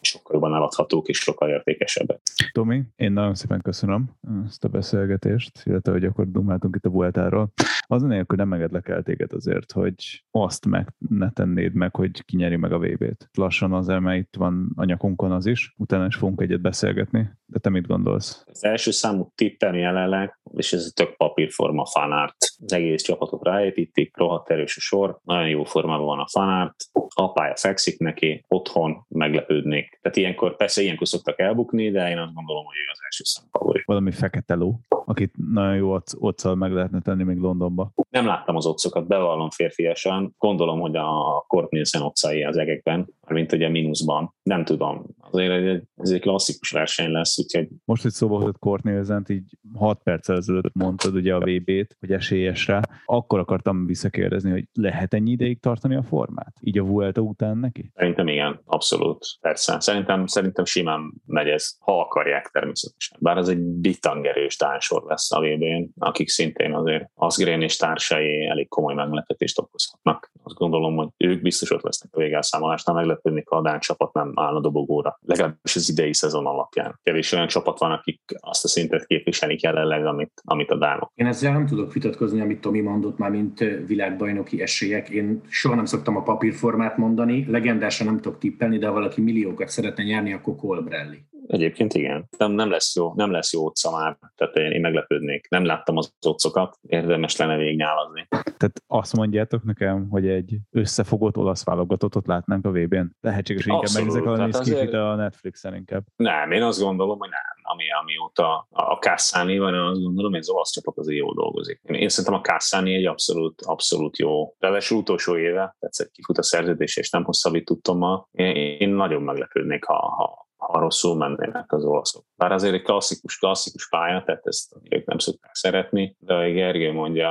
sokkal jobban eladhatók és sokkal értékesebbek. Tomi, én nagyon szépen köszönöm ezt a beszélgetést, illetve hogy akkor dumáltunk itt a Vueltáról. Az nélkül nem megedlek el téged azért, hogy azt meg ne tennéd meg, hogy kinyeri meg a VB-t. Lassan az elme itt van a nyakunkon az is, utána is fogunk egyet beszélgetni, de te mit gondolsz? Az első számú tippem jelenleg, és ez a tök papírforma fanárt. Egész csapatot ráépítik, rohadt erős a sor, nagyon jó formában van a fanárt, apája fekszik neki, otthon meglepődnék. Tehát ilyenkor, persze ilyenkor szoktak elbukni, de én azt gondolom, hogy ő az első számú favorit. Valami fekete ló, akit nagyon jó otccal meg lehetne tenni még Londonba. Nem láttam az otcokat, bevallom férfiasan. Gondolom, hogy a Kort Nielsen otcai az egekben, mint ugye mínuszban. Nem tudom. Azért ez egy klasszikus verseny lesz, úgyhogy... Most, hogy szóba hozott Kort Nielsen-t, így 6 perccel ezelőtt mondtad ugye a VB-t, hogy esélyes rá, akkor akartam visszakérdezni, hogy lehet ennyi ideig tartani a formát? Így a Vuelta után neki? Szerintem igen, abszolút. Persze. Szerintem, szerintem simán megy ez, ha akarják természetesen. Bár ez egy bitangerős társor lesz a VB-n, akik szintén azért Asgrén és társai elég komoly meglepetést okozhatnak. Azt gondolom, hogy ők biztos ott lesznek a végelszámolásnál, meglepődni, ha a Dán csapat nem áll a dobogóra. Legalábbis az idei szezon alapján. Kevés olyan csapat van, akik azt a szintet képviselik jelenleg, amit, amit a Dánok. Én ezzel nem tudok vitatkozni, amit Tomi mondott már, mint világbajnoki esélyek. Én soha nem szoktam a papírformát mondani, legendásan nem tudok tippelni, de ha valaki milliókat szeretne nyerni, akkor Colbrelli. Egyébként igen. Nem, nem lesz jó, nem lesz jó otca már. Tehát én, én meglepődnék. Nem láttam az otcokat, érdemes lenne végignyálazni. Tehát azt mondjátok nekem, hogy egy összefogott olasz válogatottat látnánk a VB-n? Lehetséges, hogy inkább megnézek a azért... a Netflixen inkább. Nem, én azt gondolom, hogy nem. Ami, amióta a Kászáni van, azt gondolom, hogy az olasz csapat azért jól dolgozik. Én szerintem a Kászáni egy abszolút, abszolút jó. Ráadásul utolsó éve, tetszett kifut a szerződés, és nem hosszabbít tudtam Én, én nagyon meglepődnék, ha, ha, ha rosszul mennének az olaszok. Bár azért egy klasszikus, klasszikus pálya, tehát ezt ők nem szokták szeretni, de ahogy Gergő mondja,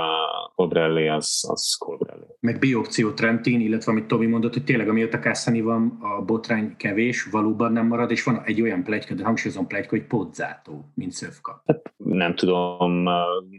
Colbrelli az, az Colbrelli. Meg biopció Trentin, illetve amit Tomi mondott, hogy tényleg amióta Cassani van, a botrány kevés, valóban nem marad, és van egy olyan plegyka, de hangsúlyozom plegyka, hogy Pozzátó, mint szövka. Hát, nem tudom,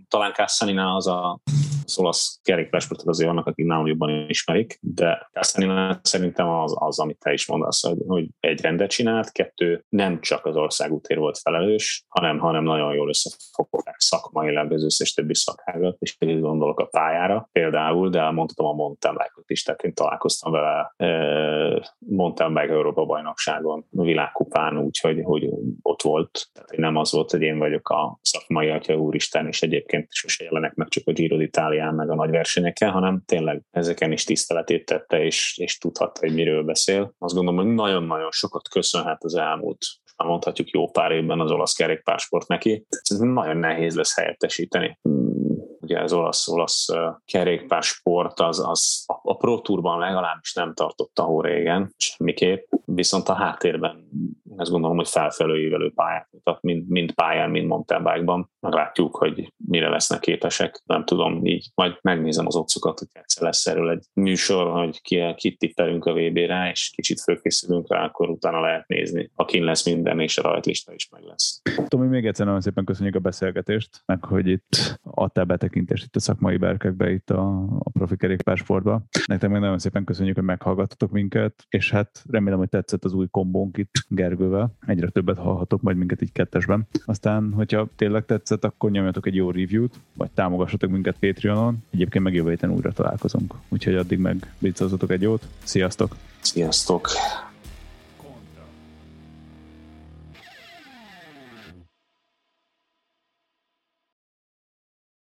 talán cassani az a az olasz kerékpársportok azért vannak, akik nálam jobban ismerik, de cassani szerintem az, az, amit te is mondasz, hogy, egy rendet csinált, kettő nem csak az országútér volt felelős, hanem, hanem nagyon jól összefogták szakmailag az összes többi szakágat, és pedig gondolok a pályára például, de mondhatom a mountain bike-ot is, tehát én találkoztam vele e, mountain bike Európa bajnokságon, világkupán, úgyhogy hogy ott volt, tehát nem az volt, hogy én vagyok a szakmai atya úristen, és egyébként sose jelenek meg csak a Giro d'Italián meg a nagy versenyeken, hanem tényleg ezeken is tiszteletét tette, és, és tudhatta, hogy miről beszél. Azt gondolom, hogy nagyon-nagyon sokat köszönhet az elmúlt mondhatjuk jó pár évben az olasz kerékpársport neki. Ez nagyon nehéz lesz helyettesíteni ugye az olasz, olasz kerékpársport az, az a, a Pro Tourban legalábbis nem tartotta hó régen, semmiképp, viszont a háttérben ezt gondolom, hogy felfelőívelő pályát mutat, mind, mind pályán, mind mountain bike-ban. Meglátjuk, hogy mire lesznek képesek. Nem tudom, így majd megnézem az otcokat, hogy egyszer lesz erről egy műsor, hogy ki, kit tippelünk a VB-re, és kicsit fölkészülünk rá, akkor utána lehet nézni. Akin lesz minden, és a rajtlista is meg lesz. Tomi, még egyszer nagyon szépen köszönjük a beszélgetést, meg hogy itt adtál betekintést itt a szakmai berkekbe, itt a, a profi kerékpársportba. Nektek még nagyon szépen köszönjük, hogy meghallgattatok minket, és hát remélem, hogy tetszett az új kombónk itt Gergővel. Egyre többet hallhatok majd minket így kettesben. Aztán, hogyha tényleg tetszett, akkor nyomjatok egy jó review-t, vagy támogassatok minket Patreonon. Egyébként meg jövő héten újra találkozunk. Úgyhogy addig meg egy jót. Sziasztok! Sziasztok!